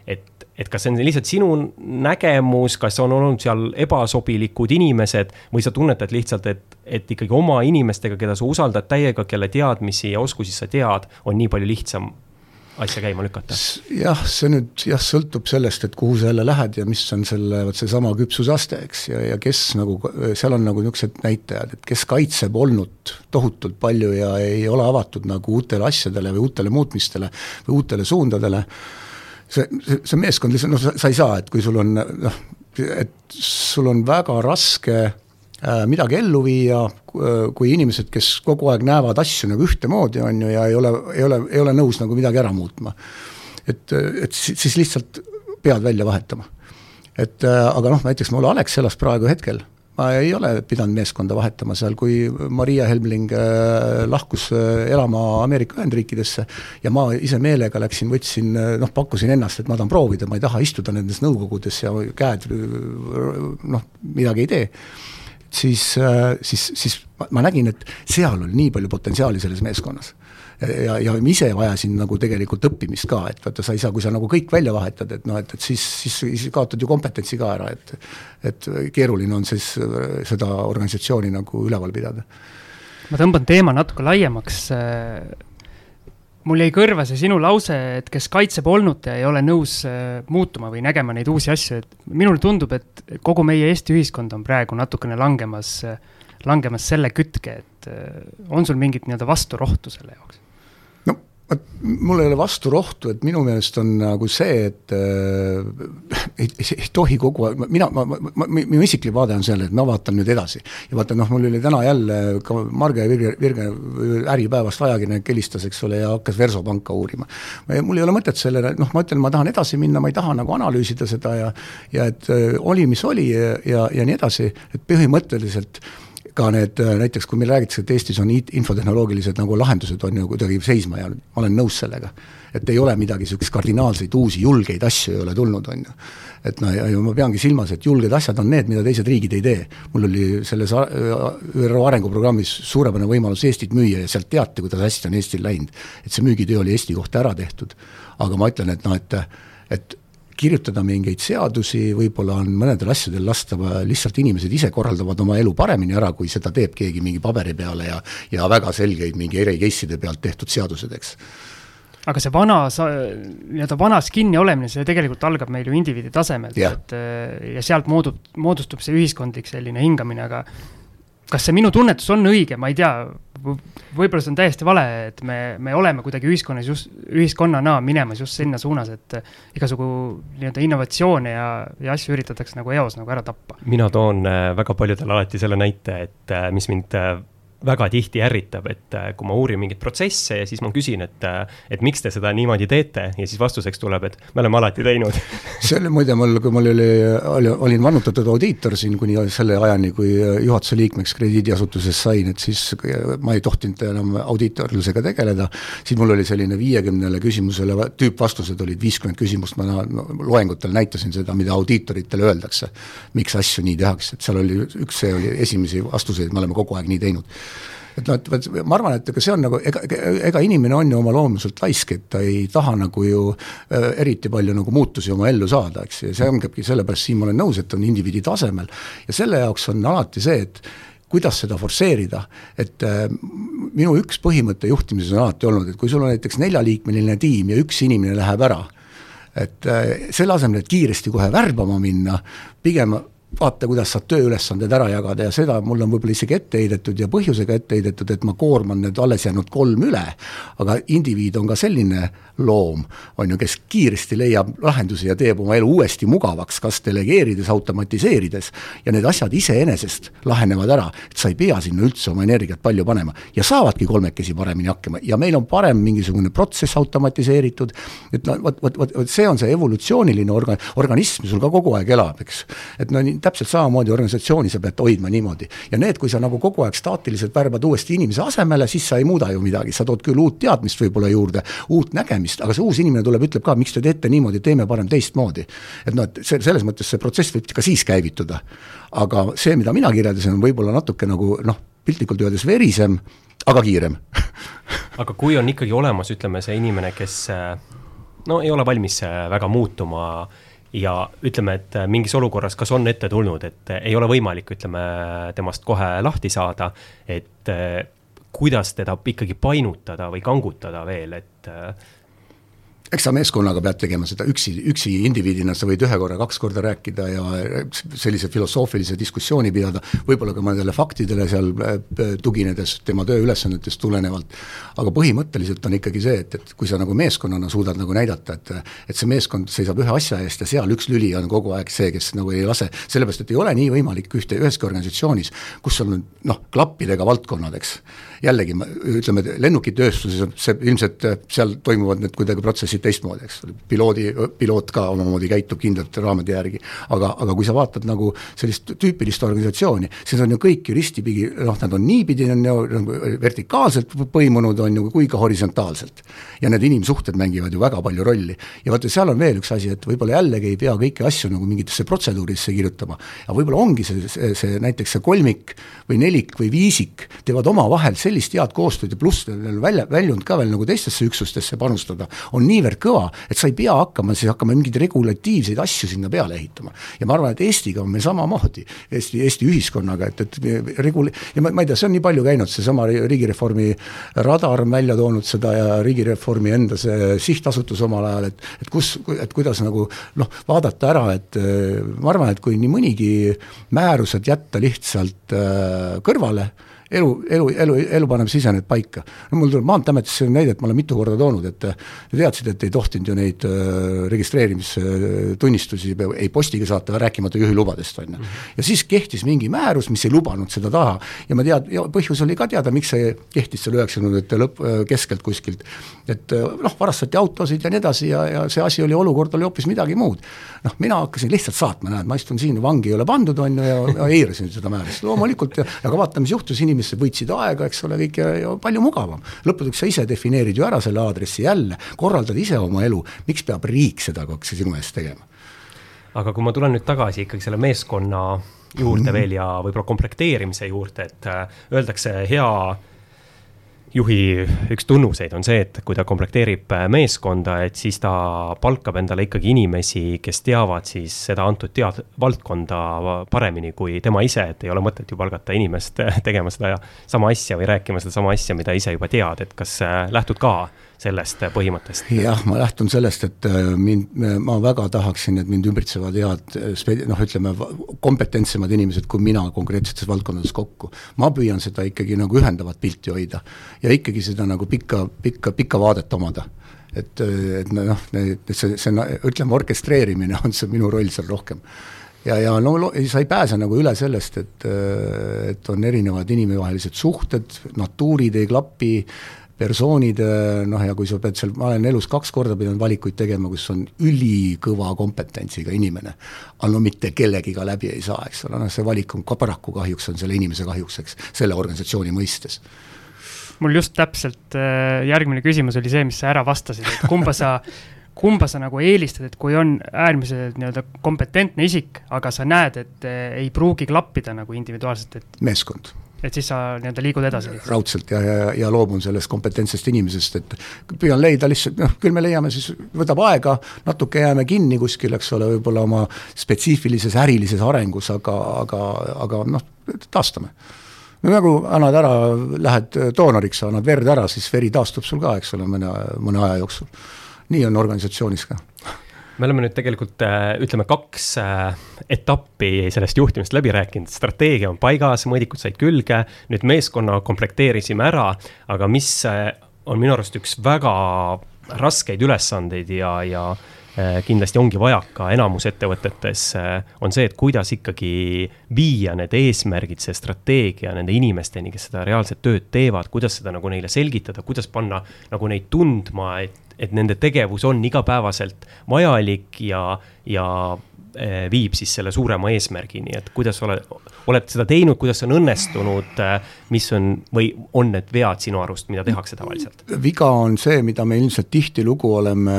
et, et kas see on lihtsalt sinu nägemus, kas on olnud seal ebasobilikud inimesed või sa tunnetad lihtsalt, et, et ikkagi oma inimestega, keda sa usaldad täiega, kelle teadmisi ja oskusi sa tead, on nii palju lihtsam asja käima lükata? jah, see nüüd jah, sõltub sellest, et kuhu sa jälle lähed ja mis on selle, vot seesama küpsusaste, eks, ja, ja kes nagu, seal on nagu niisugused näitajad, et kes kaitseb olnud tohutult palju ja ei ole avatud nagu uutele asjadele või uutele muutmistele või uutele suundadele, see, see, see meeskond lihtsalt, noh, sa ei saa, et kui sul on noh, et sul on väga raske midagi ellu viia, äh, kui inimesed, kes kogu aeg näevad asju nagu ühtemoodi, on ju, ja ei ole, ei ole, ei ole nõus nagu midagi ära muutma. et, et siis lihtsalt pead välja vahetama. et äh, aga noh, näiteks mul Alexelas praegu hetkel, ma ei ole pidanud meeskonda vahetama seal, kui Maria Helmling lahkus elama Ameerika Ühendriikidesse ja ma ise meelega läksin, võtsin, noh, pakkusin ennast, et ma tahan proovida, ma ei taha istuda nendes nõukogudes ja käed noh, midagi ei tee siis, äh, siis, siis ma nägin, et seal oli nii palju potentsiaali selles meeskonnas. ja, ja ise vajasin nagu tegelikult õppimist ka, et vaata, sa ei saa, kui sa nagu kõik välja vahetad, et noh, et, et siis, siis, siis kaotad ju kompetentsi ka ära, et et keeruline on siis äh, seda organisatsiooni nagu üleval pidada. ma tõmban teema natuke laiemaks mul jäi kõrva see sinu lause, et kes kaitseb olnut ja ei ole nõus äh, muutuma või nägema neid uusi asju, et minule tundub, et kogu meie Eesti ühiskond on praegu natukene langemas, langemas selle kütke, et äh, on sul mingit nii-öelda vasturohtu selle jaoks? Vot mul ei ole vastu rohtu, et minu meelest on nagu see, et äh, ei, ei tohi kogu aeg, mina, ma, ma, ma, minu isiklik vaade on sellele, et ma vaatan nüüd edasi. ja vaata noh, mul oli täna jälle ka Marge Virge, Virge Äripäevast ajakirjanik helistas, eks ole, ja hakkas Versopanka uurima. mul ei ole mõtet sellele, noh, ma ütlen, ma tahan edasi minna, ma ei taha nagu analüüsida seda ja ja et äh, oli, mis oli ja, ja, ja nii edasi, et põhimõtteliselt äh, ka need äh, näiteks, kui meil räägitakse, et Eestis on infotehnoloogilised nagu lahendused on ju kuidagi seisma jäänud, ma olen nõus sellega. et ei ole midagi niisuguseid kardinaalseid uusi julgeid asju ei ole tulnud, on ju. et noh, ja ma peangi silmas, et julged asjad on need, mida teised riigid ei tee. mul oli selles ÜRO arenguprogrammis suurepärane võimalus Eestit müüa ja sealt teati, kuidas hästi on Eestil läinud. et see müügitöö oli Eesti kohta ära tehtud. aga ma ütlen, et noh, et, et kirjutada mingeid seadusi, võib-olla on mõnedel asjadel lasta lihtsalt inimesed ise korraldavad oma elu paremini ära, kui seda teeb keegi mingi paberi peale ja ja väga selgeid mingi eri case'ide pealt tehtud seadused, eks. Aga see vana, nii-öelda vanas kinni olemine, see tegelikult algab meil ju indiviidi tasemelt, et ja sealt moodub, moodustub see ühiskondlik selline hingamine, aga kas see minu tunnetus on õige, ma ei tea, võib-olla see on täiesti vale, et me, me oleme kuidagi ühiskonnas just, ühiskonnana minemas just sinna suunas, et igasugu nii-öelda innovatsioone ja, ja asju üritatakse nagu eos nagu ära tappa. mina toon äh, väga paljudele alati selle näite, et äh, mis mind äh, väga tihti ärritab, et äh, kui ma uurin mingeid protsesse ja siis ma küsin, et, äh, et miks te seda niimoodi teete ja siis vastuseks tuleb, et me oleme alati teinud. [LAUGHS] See oli muide mul, kui mul oli, oli, olin vannutatud audiitor siin kuni selle ajani, kui juhatuse liikmeks krediidiasutuses sain, et siis ma ei tohtinud enam audiitorlusega tegeleda, siis mul oli selline viiekümnele küsimusele, tüüpvastused olid viiskümmend küsimust, ma no, loengutel näitasin seda, mida audiitoritele öeldakse. miks asju nii tehakse, et seal oli üks, see oli esimesi vastuseid, me oleme kogu aeg nii teinud et noh, et vot ma arvan, et ega see on nagu, ega, ega inimene on ju oma loomuselt laisk, et ta ei taha nagu ju äh, eriti palju nagu muutusi oma ellu saada, eks, ja see ongi sellepärast, siin ma olen nõus, et on indiviidi tasemel. Ja selle jaoks on alati see, et kuidas seda forsseerida, et äh, minu üks põhimõte juhtimises on alati olnud, et kui sul on näiteks neljaliikmeline tiim ja üks inimene läheb ära, et äh, selle asemel, et kiiresti kohe värbama minna, pigem vaata, kuidas saad tööülesanded ära jagada ja seda mulle on võib-olla isegi ette heidetud ja põhjusega ette heidetud, et ma koorman need alles jäänud kolm üle, aga indiviid on ka selline loom, on ju, kes kiiresti leiab lahendusi ja teeb oma elu uuesti mugavaks, kas delegeerides, automatiseerides, ja need asjad iseenesest lahenevad ära, et sa ei pea sinna üldse oma energiat palju panema. ja saavadki kolmekesi paremini hakkama. Ja meil on parem mingisugune protsess automatiseeritud, et no vot, vot, vot, vot see on see evolutsiooniline orga-, organism sul ka kogu aeg elab, eks. et no nii, täpselt samamoodi organisatsiooni sa pead hoidma niimoodi. ja need, kui sa nagu kogu aeg staatiliselt värbad uuesti inimese asemele, siis sa ei muuda ju midagi, sa tood küll uut teadmist võib-olla juurde, uut nägemist, aga see uus inimene tuleb, ütleb ka, miks te teete niimoodi, teeme parem teistmoodi. et noh, et see, selles mõttes see protsess võib ka siis käivituda. aga see, mida mina kirjeldasin, on võib-olla natuke nagu noh, piltlikult öeldes verisem, aga kiirem [LAUGHS] aga kui on ikkagi olemas, ütleme, see inimene, kes no ei ole valmis väga muutuma ja ütleme, et mingis olukorras, kas on ette tulnud, et ei ole võimalik, ütleme, temast kohe lahti saada, et kuidas teda ikkagi painutada või kangutada veel, et eks sa meeskonnaga pead tegema seda üksi, üksi indiviidina, sa võid ühe korra, kaks korda rääkida ja sellise filosoofilise diskussiooni pidada, võib-olla ka mõnedele faktidele seal äh, tuginedes tema tööülesannetest tulenevalt, aga põhimõtteliselt on ikkagi see, et, et kui sa nagu meeskonnana suudad nagu näidata, et et see meeskond seisab ühe asja eest ja seal üks lüli on kogu aeg see, kes nagu ei lase, sellepärast et ei ole nii võimalik ühte, üheski organisatsioonis, kus on noh, klappidega valdkonnad, eks, jällegi ütleme, lennukitööstuses see ilmselt seal toimuvad need kuidagi protsessid teistmoodi, eks, piloodi, piloot ka omamoodi käitub kindlate raamide järgi, aga, aga kui sa vaatad nagu sellist tüüpilist organisatsiooni, siis on ju kõik ju ristipidi, noh, nad on niipidi, on ju nagu vertikaalselt põimunud, on ju, kui ka horisontaalselt. ja need inimsuhted mängivad ju väga palju rolli. ja vaata, seal on veel üks asi, et võib-olla jällegi ei pea kõiki asju nagu mingitesse protseduuridesse kirjutama, aga võib-olla ongi see, see, see näiteks see kolmik või nelik või viisik teevad omavahel sellist head koostööd ja pluss veel välja, väljund ka veel nagu teistesse üksustesse panustada, on niivõrd kõva, et sa ei pea hakkama siis hakkama mingeid regulatiivseid asju sinna peale ehitama. ja ma arvan, et Eestiga on meil samamoodi, Eesti, Eesti ühiskonnaga, et, et regul-, ja ma, ma ei tea, see on nii palju käinud, seesama riigireformi radar on välja toonud seda ja riigireformi enda see sihtasutus omal ajal, et et kus, et kuidas nagu noh, vaadata ära, et ma arvan, et kui nii mõnigi määrused jätta lihtsalt äh, kõrvale, elu, elu, elu, elu paneb sisened paika. no mul tuleb Maanteeametist see näide, et ma olen mitu korda toonud, et te teadsid, et ei tohtinud ju neid äh, registreerimistunnistusi ei postiga saata, rääkimata juhilubadest, on ju. ja siis kehtis mingi määrus, mis ei lubanud seda taha ja ma tead, põhjus oli ka teada, miks see kehtis seal üheksakümnendate lõpp, äh, keskelt kuskilt. et äh, noh, varastati autosid ja nii edasi ja, ja see asi oli, olukord oli hoopis midagi muud. noh, mina hakkasin lihtsalt saatma, näed, ma istun siin, vangi ei ole pandud, on ju, ja, eirasin seda määrust, loomulikult ja, aga vaata, mis juhtus, inimesed inimesed võitsid aega, eks ole, kõik ja, ja palju mugavam. lõppude sa ise defineerid ju ära selle aadressi jälle, korraldad ise oma elu, miks peab riik seda sinu eest tegema? aga kui ma tulen nüüd tagasi ikkagi selle meeskonna juurde mm -hmm. veel ja võib-olla komplekteerimise juurde, et äh, öeldakse hea juhi üks tunnuseid on see, et kui ta komplekteerib äh, meeskonda, et siis ta palkab endale ikkagi inimesi, kes teavad siis seda antud tead-, valdkonda paremini kui tema ise, et ei ole mõtet ju palgata inimest tegema seda sama asja või rääkima sedasama asja, mida ise juba tead, et kas äh, lähtud ka sellest põhimõttest? jah, ma lähtun sellest, et äh, mind, ma väga tahaksin, et mind ümbritsevad head äh, noh, ütleme kompetentsemad inimesed kui mina konkreetsetes valdkondades kokku. ma püüan seda ikkagi nagu ühendavat pilti hoida ja ikkagi seda nagu pikka, pikka, pikka vaadet omada et, et noh, see, see ütleme, orkestreerimine on see minu roll seal rohkem ja, ja no sa ei pääse nagu üle sellest, et, et on erinevad inimevahelised suhted, natuurid ei klapi, persoonid, noh ja kui sa pead seal, ma olen elus kaks korda pidanud valikuid tegema, kus on ülikõva kompetentsiga inimene, aga no mitte kellegiga läbi ei saa, eks ole, noh see valik on ka paraku kahjuks on selle inimese kahjuks, eks, selle organisatsiooni mõistes. Mul just täpselt äh, järgmine küsimus oli see, mis sa ära vastasid, et kumba sa [LAUGHS] kumba sa nagu eelistad, et kui on äärmiselt nii-öelda kompetentne isik, aga sa näed, et äh, ei pruugi klappida nagu individuaalselt, et meeskond et siis sa nii-öelda liigud edasi? raudselt ja, ja, ja loobun sellest kompetentsest inimesest, et püüan leida lihtsalt, noh, küll me leiame siis, võtab aega, natuke jääme kinni kuskil, eks ole, võib-olla oma spetsiifilises ärilises arengus, aga, aga, aga noh, taastame no nagu annad ära, lähed doonoriks, annad verd ära, siis veri taastub sul ka, eks ole, mõne, mõne aja jooksul. nii on organisatsioonis ka me oleme nüüd tegelikult äh, ütleme kaks äh, etappi sellest juhtimist läbi rääkinud, strateegia on paigas, mõõdikud said külge, nüüd meeskonna komplekteerisime ära, aga mis äh, on minu arust üks väga raskeid ülesandeid ja, ja kindlasti ongi vajaka enamus ettevõtetes, on see, et kuidas ikkagi viia need eesmärgid, see strateegia nende inimesteni, kes seda reaalset tööd teevad, kuidas seda nagu neile selgitada, kuidas panna nagu neid tundma, et et nende tegevus on igapäevaselt vajalik ja, ja viib siis selle suurema eesmärgini, et kuidas ole, oled seda teinud, kuidas on õnnestunud, eh, mis on või on need vead sinu arust, mida tehakse tavaliselt? viga on see, mida me ilmselt tihtilugu oleme,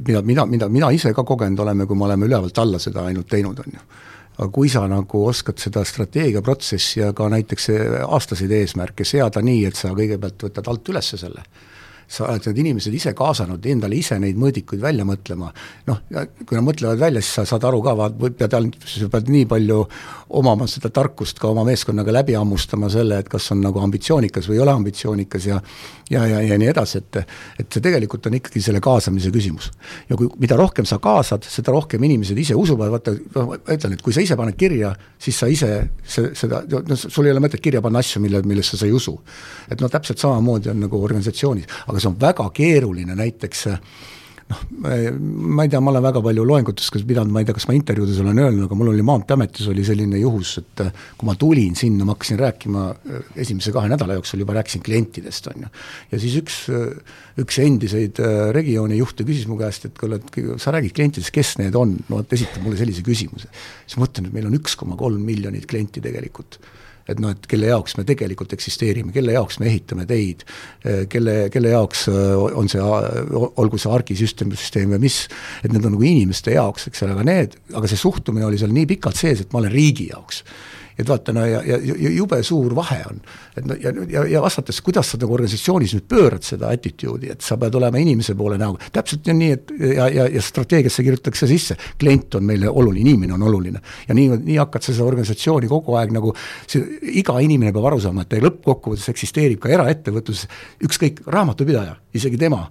mida, mida, mida mina ise ka kogenud oleme, kui me oleme ülevalt alla seda ainult teinud, on ju aga kui sa nagu oskad seda strateegiaprotsessi ja ka näiteks aastaseid eesmärke seada nii, et sa kõigepealt võtad alt üles selle sa oled need inimesed ise kaasanud, endale ise neid mõõdikuid välja mõtlema, noh, kui nad mõtlevad välja, siis sa saad aru ka, vaat pead ainult, sa pead nii palju omama seda tarkust ka oma meeskonnaga läbi hammustama selle, et kas on nagu ambitsioonikas või ei ole ambitsioonikas ja ja, ja, ja nii edasi, et et see tegelikult on ikkagi selle kaasamise küsimus. ja kui, mida rohkem sa kaasad, seda rohkem inimesed ise usuvad, vaata, ma ütlen, et kui sa ise paned kirja, siis sa ise see, seda, no sul ei ole mõtet kirja panna asju, mille, millesse sa ei usu. et noh, täpselt samamoodi on nagu organisatsioonis, aga aga see on väga keeruline näiteks noh, ma ei tea, ma olen väga palju loengutes pidanud, ma ei tea, kas ma intervjuudes olen öelnud, aga mul oli Maanteeametis oli selline juhus, et kui ma tulin sinna, ma hakkasin rääkima esimese kahe nädala jooksul juba rääkisin klientidest, on ju. ja siis üks, üks endiseid regiooni juhte küsis mu käest, et kuule, et sa räägid klientidest, kes need on, no vot esitab mulle sellise küsimuse. siis ma mõtlen, et meil on üks koma kolm miljonit klienti tegelikult et noh, et kelle jaoks me tegelikult eksisteerime, kelle jaoks me ehitame teid, kelle, kelle jaoks äh, on see, olgu see argisüsteem, süsteem või mis, et need on nagu inimeste jaoks, eks ole, aga need, aga see suhtumine oli seal nii pikalt sees, et ma olen riigi jaoks et vaata, no ja, ja, jube suur vahe on. et no ja, ja, ja vastates, kuidas sa nagu organisatsioonis nüüd pöörad seda attitude'i, et sa pead olema inimese poole näoga, täpselt on nii, et ja, ja, ja strateegiasse kirjutatakse sisse, klient on meile oluline, inimene on oluline. ja nii, nii hakkad sa seda organisatsiooni kogu aeg nagu, see, iga inimene peab aru saama, et lõppkokkuvõttes eksisteerib ka eraettevõtluses, ükskõik, raamatupidaja, isegi tema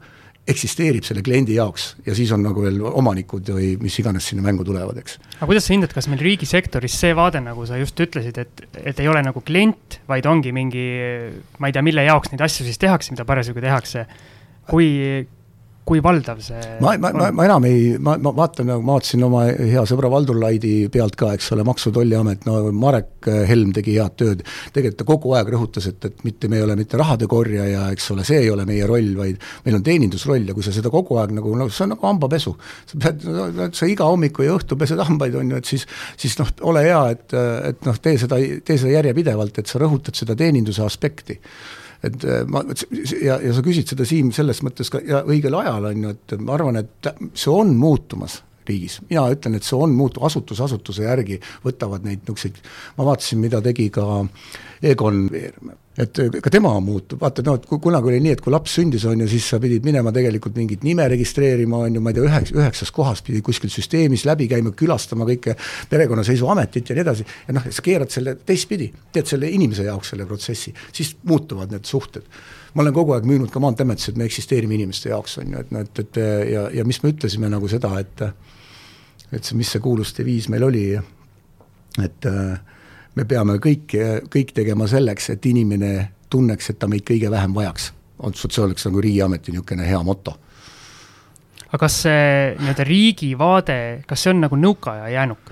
eksisteerib selle kliendi jaoks ja siis on nagu veel omanikud või mis iganes sinna mängu tulevad, eks. aga kuidas sa hindad, kas meil riigisektoris see vaade, nagu sa just ütlesid, et, et ei ole nagu klient, vaid ongi mingi, ma ei tea, mille jaoks neid asju siis tehakse, mida parasjagu tehakse, kui, kui valdav see ma, ma, ma, ma enam ei, ma, ma vaatan, nagu ma vaatasin oma hea sõbra Valdur Laidi pealt ka, eks ole, Maksu- ja Tolliamet, no Marek Helm tegi head tööd, tegelikult ta kogu aeg rõhutas, et, et mitte, me ei ole mitte rahade korjaja, eks ole, see ei ole meie roll, vaid meil on teenindusroll ja kui sa seda kogu aeg nagu, no see on nagu hambapesu. sa pead, sa iga hommiku ja õhtu pesed hambaid, on ju, et siis, siis noh, ole hea, et, et noh, tee seda, tee seda järjepidevalt, et sa rõhutad seda teeninduse aspekti et äh, ma, ja, ja sa küsid seda, Siim, selles mõttes ka ja õigel ajal, on ju, et ma arvan, et see on muutumas riigis, mina ütlen, et see on muutu-, asutus asutuse järgi võtavad neid niisuguseid, ma vaatasin, mida tegi ka Egon Veermäe et äh, ka tema muutub, vaata noh, et kunagi oli nii, et kui laps sündis, on ju, siis sa pidid minema tegelikult mingit nime registreerima, on ju, ma ei tea, üheks, üheksas kohas pidi kuskil süsteemis läbi käima, külastama kõike perekonnaseisuametit ja nii edasi, ja noh, sa keerad selle teistpidi, teed selle inimese jaoks selle protsessi, siis muutuvad need suhted. Ma olen kogu aeg müünud ka Maanteeametis, et me eksisteerime inimeste jaoks, on ju, et noh, et, et ja, ja mis me ütlesime nagu seda, et et see, mis see kuulus deviis meil oli, et me peame kõik, kõik tegema selleks, et inimene tunneks, et ta meid kõige vähem vajaks. otseselt see oleks nagu riigiameti niisugune hea moto. aga kas see nii-öelda riigi vaade, kas see on nagu nõukaaja jäänuk?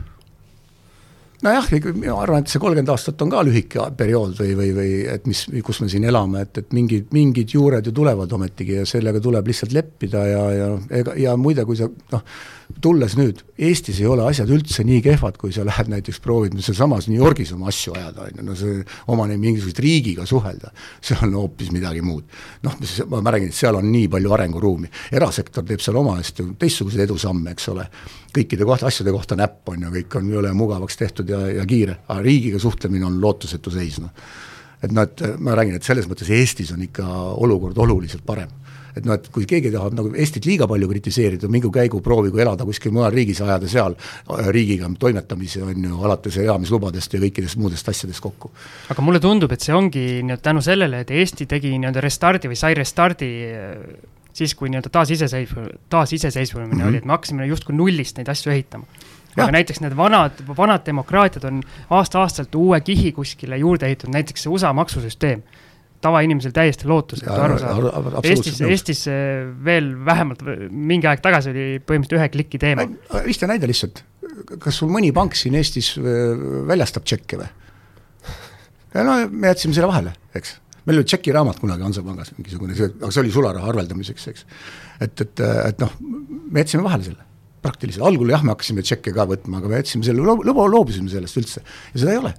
Nojah, mina arvan, et see kolmkümmend aastat on ka lühike periood või, või, või et mis, kus me siin elame, et, et mingid, mingid juured ju tulevad ometigi ja sellega tuleb lihtsalt leppida ja, ja ega, ja muide, kui sa noh, tulles nüüd, Eestis ei ole asjad üldse nii kehvad, kui sa lähed näiteks proovid sealsamas New Yorgis oma asju ajada, on ju, no see oma mingisuguse riigiga suhelda, see on hoopis midagi muud. noh, ma räägin, et seal on nii palju arenguruumi, erasektor teeb seal oma eest ju teistsuguseid edusamme, eks ole, kõikide kohta, asjade kohta näpp on ju, kõik on jõle mugavaks tehtud ja, ja kiire, aga riigiga suhtlemine on lootusetu seis, noh. Et noh, et ma räägin, et selles mõttes Eestis on ikka olukord oluliselt parem et noh, et kui keegi tahab nagu Eestit liiga palju kritiseerida, mingu käigu, proovigu elada kuskil mujal riigis, ajada seal riigiga toimetamisi, on ju, alates elamislubadest ja kõikidest muudest asjadest kokku. aga mulle tundub, et see ongi nii-öelda tänu sellele, et Eesti tegi nii-öelda restardi või sai restardi äh, siis, kui nii-öelda taasiseseisv-, taasiseseisvumine mm -hmm. oli, et me hakkasime justkui nullist neid asju ehitama aga näiteks need vanad, vanad demokraatiad on aasta-aastalt uue kihi kuskile juurde ehitatud, näiteks see USA maksusüsteem tavainimlisel täiesti lootusetu aru saada. Eestis, Eestis veel vähemalt mingi aeg tagasi oli põhimõtteliselt ühe kliki teema. lihtne näide lihtsalt, kas sul mõni pank siin Eestis äh, väljastab tšekke või? [LAUGHS] no me jätsime selle vahele, eks. meil oli tšekiraamat kunagi Hansapangas mingisugune, aga see oli sularaha arveldamiseks, eks. et, et, et noh, me jätsime vahele selle praktiliselt, algul jah, me hakkasime tšekke ka võtma, aga me jätsime selle, loobusime sellest üldse ja seda ei ole.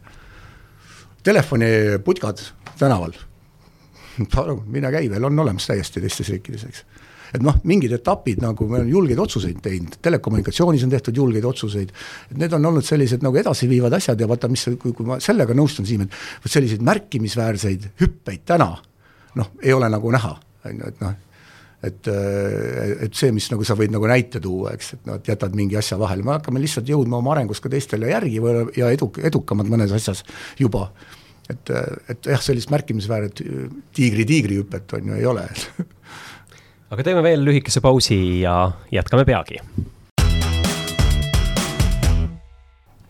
Telefoniputkad tänaval [LAUGHS] palun, mine käi, veel on olemas täiesti teistes riikides, eks. et noh, mingid etapid nagu me oleme julgeid otsuseid teinud, telekommunikatsioonis on tehtud julgeid otsuseid, need on olnud sellised nagu edasiviivad asjad ja vaata, mis, kui, kui ma sellega nõustun, Siim, et vot selliseid märkimisväärseid hüppeid täna noh, ei ole nagu näha, on ju, et noh, et, et see, mis nagu sa võid nagu näite tuua, eks, et noh, et jätad mingi asja vahele, me hakkame lihtsalt jõudma oma arengus ka teistele järgi või, ja edu, edukamad mõnes asjas juba et, et jah, sellist märkimisväärset tiigri-tiigri hüpet on ju, ei ole aga teeme veel lühikese pausi ja jätkame peagi.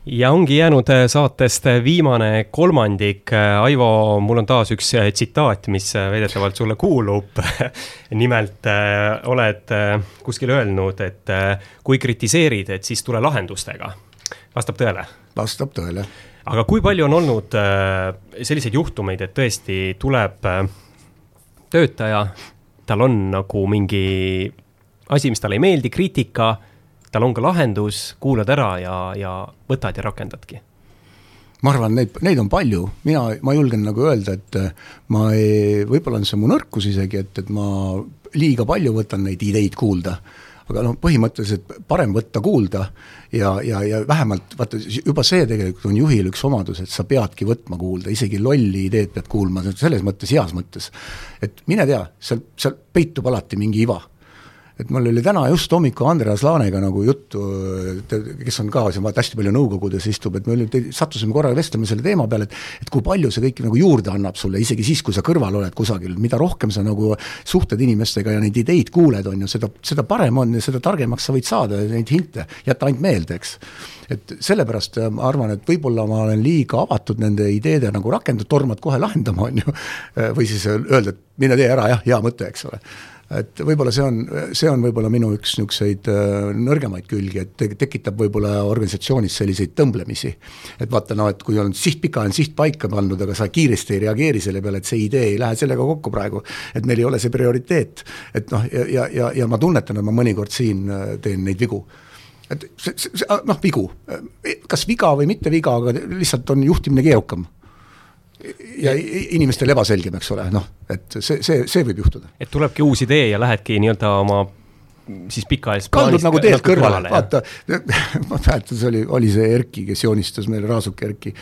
ja ongi jäänud saatest viimane kolmandik. Aivo, mul on taas üks tsitaat, mis väidetavalt sulle kuulub. [LAUGHS] nimelt oled kuskil öelnud, et kui kritiseerid, et siis tule lahendustega. vastab tõele? vastab tõele aga kui palju on olnud äh, selliseid juhtumeid, et tõesti tuleb äh, töötaja, tal on nagu mingi asi, mis talle ei meeldi, kriitika, tal on ka lahendus, kuulad ära ja, ja võtad ja rakendadki? ma arvan, neid, neid on palju, mina, ma julgen nagu öelda, et äh, ma ei, võib-olla on see mu nõrkus isegi, et, et ma liiga palju võtan neid ideid kuulda aga noh, põhimõtteliselt parem võtta kuulda ja, ja, ja vähemalt vaata, juba see tegelikult on juhil üks omadus, et sa peadki võtma kuulda, isegi lolli ideed pead kuulma, selles mõttes, heas mõttes. et mine tea, seal, seal peitub alati mingi iva et mul oli täna just hommikul Andreas Laanega nagu juttu, kes on ka siin vaata hästi palju nõukogudes istub, et me oli, sattusime korraga vestlema selle teema peale, et et kui palju see kõik nagu juurde annab sulle, isegi siis, kui sa kõrval oled kusagil, mida rohkem sa nagu suhtled inimestega ja neid ideid kuuled, on ju, seda, seda parem on ja seda targemaks sa võid saada, neid hinte, jäta ainult meelde, eks. Et sellepärast äh, ma arvan, et võib-olla ma olen liiga avatud nende ideede nagu rakendada, tormad kohe lahendama, on ju, või siis öelda, et mine tee ära, jah, hea mõte, eks ole et võib-olla see on, see on võib-olla minu üks niisuguseid äh, nõrgemaid külgi, et te, tekitab võib-olla organisatsioonis selliseid tõmblemisi. et vaata noh, et kui on siht, pikaajaline siht paika pandud, aga sa kiiresti ei reageeri selle peale, et see idee ei lähe sellega kokku praegu, et meil ei ole see prioriteet. et noh, ja, ja, ja, ja ma tunnetan, et ma mõnikord siin äh, teen neid vigu et see, see, noh, vigu, kas viga või mitte viga, aga lihtsalt on juhtimine keerukam ja inimestel ebaselgem, eks ole, noh, et see, see, see võib juhtuda. et tulebki uus idee ja lähedki nii-öelda oma siis pikaajalist kaldud nagu teelt kõrvale, vaata, [LAUGHS] ma mäletan, see oli, oli see Erki, kes joonistas meile, Raasuk Erki,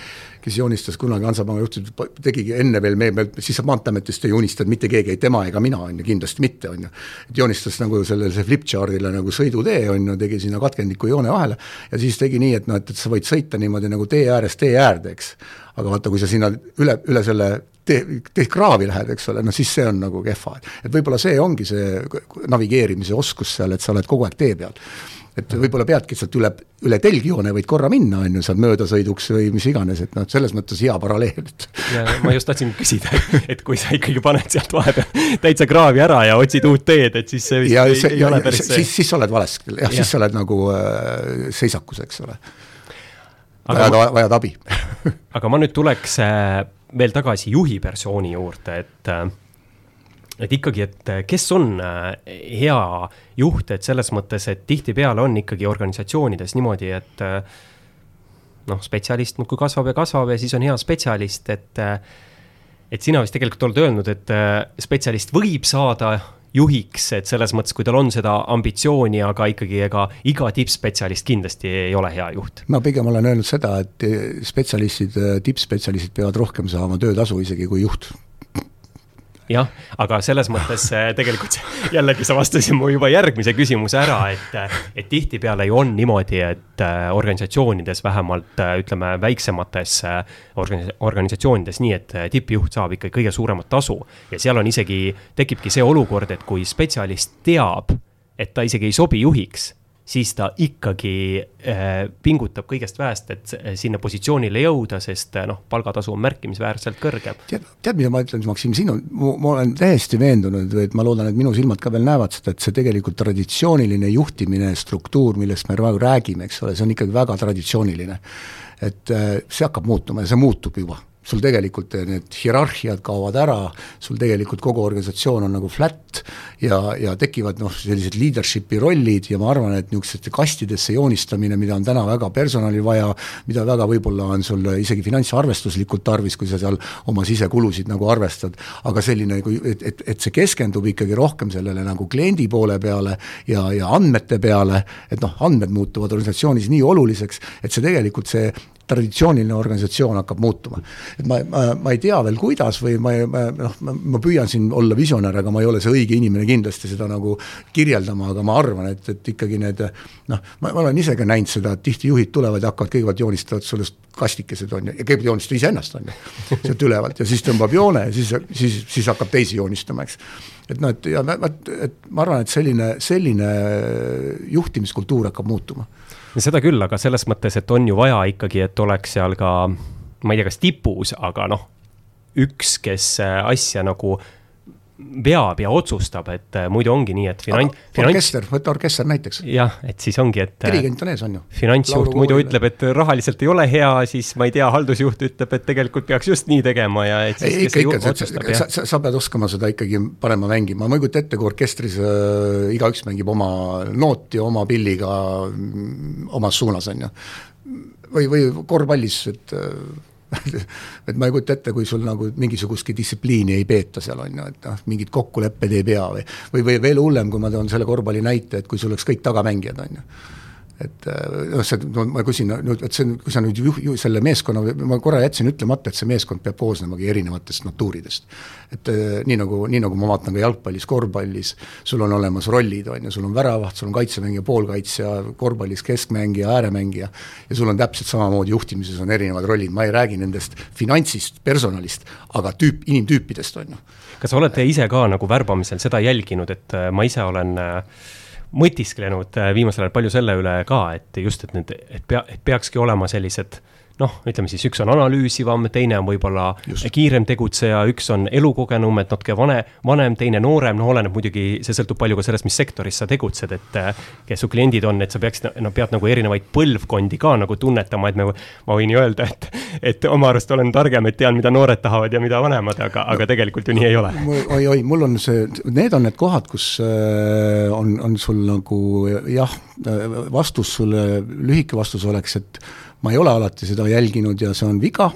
kes joonistas kunagi Hansapanga juhti, tegigi enne veel me, me, siis Maanteeametist ei joonistanud mitte keegi, ei tema ega mina, on ju, kindlasti mitte, on ju. et joonistas nagu sellele flipchart'ile nagu sõidutee, on ju, tegi sinna katkendliku joone vahele ja siis tegi nii, et noh, et, et sa võid sõita niimoodi nagu tee äärest tee äärde, eks. Aga vaata, kui sa sinna üle, üle selle tee, tee kraavi lähed, eks ole, no siis see on nagu kehva. et võib-olla see ongi see navigeerimise oskus seal, et sa oled kogu aeg tee peal. et võib-olla peadki sealt üle, üle telgjoone võid korra minna, on ju, seal möödasõiduks või mis iganes, et noh, selles mõttes hea paralleel, et ja ma just tahtsin küsida, et kui sa ikkagi paned sealt vahepeal täitsa kraavi ära ja otsid uut teed, et siis see vist ja, see, ei, ei ole päris see. siis, siis sa oled vales, jah ja., siis sa oled nagu äh, seisakus, eks ole. Vajad, vajad abi. [LAUGHS] Aga ma nüüd tuleks äh, veel tagasi juhi persooni juurde, et et ikkagi, et kes on äh, hea juht, et selles mõttes, et tihtipeale on ikkagi organisatsioonides niimoodi, et äh, noh, spetsialist muudkui kasvab ja kasvab ja siis on hea spetsialist, et äh, et sina vist tegelikult oled öelnud, et spetsialist võib saada juhiks, et selles mõttes, kui tal on seda ambitsiooni, aga ikkagi ega iga tippspetsialist kindlasti ei ole hea juht. ma pigem olen öelnud seda, et spetsialistid, tippspetsialistid peavad rohkem saama töötasu isegi kui juht jah, aga selles mõttes äh, tegelikult jällegi sa vastasid mu juba järgmise küsimuse ära, et, äh, et tihtipeale ju on niimoodi, et äh, organisatsioonides, vähemalt ütleme, väiksemates organis-, organisatsioonides nii, et tippjuht saab ikka kõige suuremat tasu. ja seal on isegi, tekibki see olukord, et kui spetsialist teab, et ta isegi ei sobi juhiks siis ta ikkagi äh, pingutab kõigest väest, et sinna positsioonile jõuda, sest äh, noh, palgatasu on märkimisväärselt kõrgem. tead, tead, mida ma ütlen, Maksim, siin on, ma olen täiesti veendunud, et ma loodan, et minu silmad ka veel näevad seda, et see tegelikult traditsiooniline juhtimine, struktuur, millest me praegu räägime, eks ole, see on ikkagi väga traditsiooniline. et äh, see hakkab muutuma ja see muutub juba sul tegelikult need hierarhiad kaovad ära, sul tegelikult kogu organisatsioon on nagu flat ja, ja tekivad noh, sellised leadership'i rollid ja ma arvan, et niisugusesse kastidesse joonistamine, mida on täna väga personalil vaja, mida väga võib-olla on sul isegi finantsarvestuslikult tarvis, kui sa seal oma sisekulusid nagu arvestad, aga selline, et, et, et see keskendub ikkagi rohkem sellele nagu kliendi poole peale ja, ja andmete peale, et noh, andmed muutuvad organisatsioonis nii oluliseks, et see tegelikult see traditsiooniline organisatsioon hakkab muutuma. et ma, ma, ma ei tea veel, kuidas või ma, ma noh, ma püüan siin olla visionäär, aga ma ei ole see õige inimene kindlasti seda nagu kirjeldama, aga ma arvan, et, et ikkagi need noh, ma, olen ise ka näinud seda, et tihti juhid tulevad ja hakkavad kõigepealt joonistavad sulle kastikesed on ju, ja kõigepealt joonistab iseennast on ju, sealt ülevalt ja siis tõmbab joone ja siis, siis, siis hakkab teisi joonistama, eks. et noh, et ja vot, et ma arvan, et selline, selline juhtimiskultuur hakkab muutuma seda küll, aga selles mõttes, et on ju vaja ikkagi, et oleks seal ka, ma ei tea, kas tipus, aga noh, üks, kes asja nagu veab ja otsustab, et äh, muidu ongi nii, et finants. orkester, võta orkester näiteks. jah, et siis ongi, et. Äh, dirigent on ees, on ju. finantsjuht muidu ütleb, et rahaliselt ei ole hea, siis ma ei tea, haldusjuht ütleb, et tegelikult peaks just nii tegema ja ei, ikka, ikka, sa, sa, sa pead oskama seda ikkagi panema mängima, ma ei kujuta ette, kui orkestris äh, igaüks mängib oma nooti oma pilliga mm, omas suunas, on ju. või, või korvpallis, et äh, [LAUGHS] et ma ei kujuta ette, kui sul nagu mingisugustki distsipliini ei peeta seal, on ju, et noh, mingid kokkulepped ei pea või või, või veel hullem, kui ma toon selle korvpalli näite, et kui sul oleks kõik tagamängijad, on ju et äh, noh, see, no ma küsin nüüd, et see, kui sa nüüd ju, ju selle meeskonna, ma korra jätsin ütlemata, et see meeskond peab koosnemagi erinevatest natuuridest. et äh, nii nagu, nii nagu ma vaatan ka jalgpallis, korvpallis, sul on olemas rollid, on ju, sul on väravaht, sul on kaitsemängija, poolkaitsja, korvpallis keskmängija, ääremängija, ja sul on täpselt samamoodi juhtimises on erinevad rollid, ma ei räägi nendest finantsist, personalist, aga tüüp, inimtüüpidest, on ju. kas olete ise ka nagu värbamisel seda jälginud, et äh, ma ise olen äh, mõtisklenud äh, viimasel ajal palju selle üle ka, et just, et need, et pea, et peakski olema sellised noh, ütleme siis üks on analüüsivam, teine on võib-olla kiirem tegutseja, üks on elukogenum, et natuke vane, vanem, teine noorem, no oleneb muidugi, see sõltub palju ka sellest, mis sektoris sa tegutsed, et kes su kliendid on, et sa peaksid, no pead nagu erinevaid põlvkondi ka nagu tunnetama, et nagu ma võin ju öelda, et, et oma arust olen targem, et tean, mida noored tahavad ja mida vanemad, aga, aga tegelikult ju nii ei ole. oi-oi, mul on see, need on need kohad, kus äh, on, on sul nagu jah, vastus sulle, lühike vastus oleks, et ma ei ole alati seda jälginud ja see on viga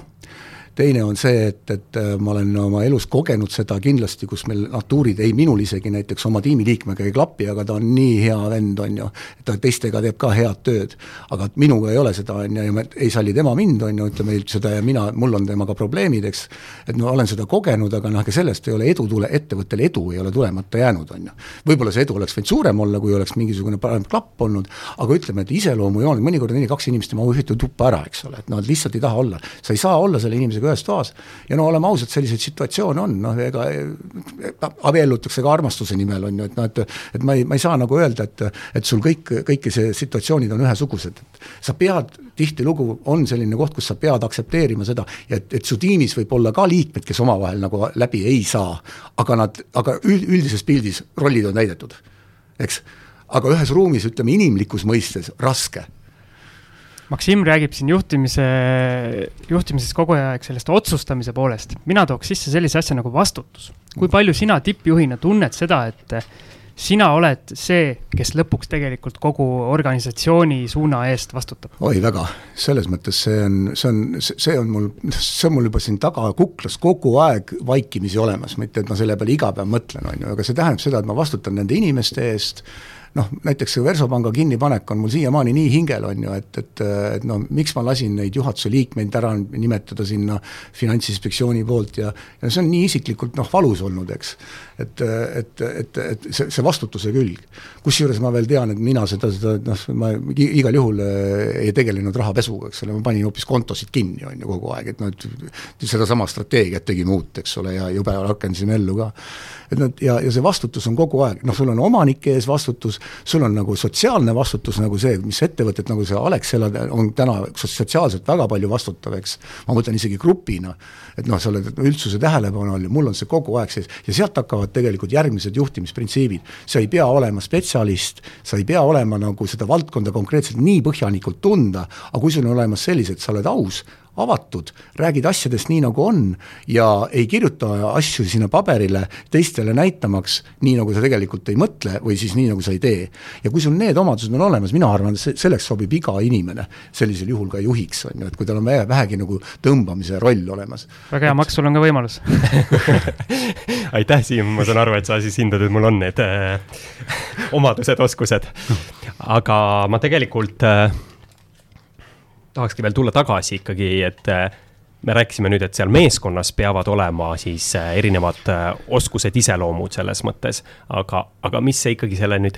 teine on see, et, et äh, ma olen oma elus kogenud seda kindlasti, kus meil natuurid, ei minul isegi näiteks oma tiimiliikmega ei klapi, aga ta on nii hea vend, on ju, ta teistega teeb ka head tööd. aga minuga ei ole seda, on ju, ja ma ei salli tema mind, on ju, ütleme seda ja mina, mul on temaga probleemid, eks, et no olen seda kogenud, aga noh, ega sellest ei ole edu tule, ettevõttel edu ei ole tulemata jäänud, on ju. võib-olla see edu oleks võinud suurem olla, kui oleks mingisugune parem klapp olnud, aga ütleme, et iseloomujooned, mõnikord on nii, kaks inimest ei mahu ühte tuppa ära, eks ole, et nad lihtsalt ei taha olla. sa ei saa olla selle inimesega ühes toas. ja no oleme ausad, selliseid situatsioone on, noh ega abiellutakse ka armastuse nimel, on ju, et noh, et et ma ei, ma ei saa nagu öelda, et et sul kõik, kõiki see situatsioonid on ühesugused, et sa pead, tihtilugu on selline koht, kus sa pead aktsepteerima seda, et, et su tiimis võib olla ka liikmed, kes omavahel nagu läbi ei saa, aga nad, aga üldises pildis rollid on täidetud, eks. aga ühes ruumis, ütleme inimlikus mõistes raske Maksim räägib siin juhtimise, juhtimises kogu aeg sellest otsustamise poolest. mina tooks sisse sellise asja nagu vastutus. kui palju sina tippjuhina tunned seda, et sina oled see, kes lõpuks tegelikult kogu organisatsiooni suuna eest vastutab? oi, väga, selles mõttes see on, see on, see on mul, see on mul juba siin taga kuklas kogu aeg vaikimisi olemas, mitte et ma selle peale iga päev mõtlen, on ju, aga see tähendab seda, et ma vastutan nende inimeste eest, noh, näiteks see Versobanga kinnipanek on mul siiamaani nii hingel, on ju, et, et, et no miks ma lasin neid juhatuse liikmeid ära nimetada sinna Finantsinspektsiooni poolt ja, ja see on nii isiklikult noh, valus olnud, eks. et, et, et, et see, see vastutuse külg. kusjuures ma veel tean, et mina seda, seda noh, ma igal juhul äh, ei tegelenud rahapesuga, eks ole, ma panin hoopis kontosid kinni, on ju, kogu aeg, et noh, et sedasama strateegiat tegime uut, eks ole, ja jube rakendasime ellu ka et nad ja, ja see vastutus on kogu aeg, noh, sul on omanike ees vastutus, sul on nagu sotsiaalne vastutus nagu see, mis ettevõtted, nagu see Alexela on täna sotsiaalselt väga palju vastutav, eks, ma mõtlen isegi grupina, et noh, sa oled üldsuse tähelepanu all ja mul on see kogu aeg sees ja sealt hakkavad tegelikult järgmised juhtimisprintsiibid. sa ei pea olema spetsialist, sa ei pea olema nagu seda valdkonda konkreetselt nii põhjalikult tunda, aga kui sul on olemas sellised, sa oled aus, avatud, räägid asjadest nii, nagu on ja ei kirjuta asju sinna paberile teistele näitamaks, nii nagu sa tegelikult ei mõtle või siis nii, nagu sa ei tee. ja kui sul need omadused on olemas, mina arvan, et selleks sobib iga inimene sellisel juhul ka juhiks, on ju, et kui tal on vähegi nagu tõmbamise roll olemas. väga hea et..., Maks, sul on ka võimalus [LAUGHS] aitäh, Siim, ma saan aru, et sa siis hindad, et mul on need äh, [LAUGHS] omadused, oskused. aga ma tegelikult äh, tahakski veel tulla tagasi ikkagi, et äh, me rääkisime nüüd, et seal meeskonnas peavad olema siis äh, erinevad äh, oskused, iseloomud selles mõttes, aga, aga mis see ikkagi selle nüüd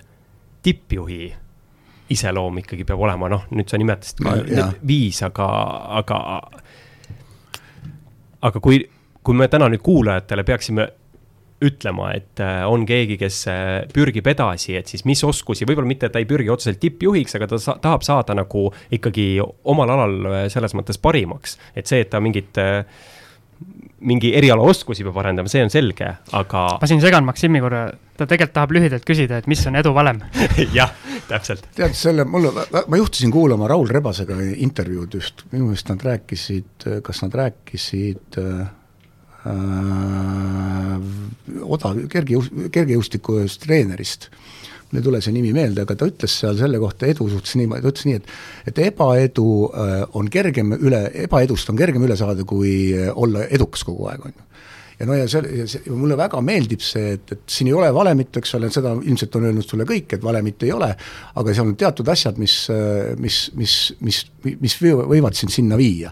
tippjuhi iseloom ikkagi peab olema, noh, nüüd sa nimetasid ka no, viis, aga, aga, aga kui, kui me täna nüüd kuulajatele peaksime ütlema, et äh, on keegi, kes äh, pürgib edasi, et siis mis oskusi, võib-olla mitte, et ta ei pürgi otseselt tippjuhiks, aga ta sa tahab saada nagu ikkagi omal alal äh, selles mõttes parimaks. et see, et ta mingit mingi erialaoskusi peab arendama, see on selge, aga. ma siin segan Maksimi korra, ta tegelikult tahab lühidalt küsida, et mis on edu valem [LAUGHS] jah, täpselt. tead, selle, mulle, ma juhtusin kuulama Raul Rebasega intervjuud just, minu meelest nad rääkisid, kas nad rääkisid äh, odav, kergejõus-, kergejõustiku ühest treenerist, mul ei tule see nimi meelde, aga ta ütles seal selle kohta edu suhtes niimoodi, ta ütles nii, et et ebaedu äh, on kergem üle, ebaedust on kergem üle saada, kui äh, olla edukas kogu aeg, on ju. Ja no ja see, see, mulle väga meeldib see, et, et siin ei ole valemit, eks ole, seda ilmselt on öelnud sulle kõik, et valemit ei ole, aga seal on teatud asjad, mis, äh, mis, mis, mis, mis võivad sind sinna viia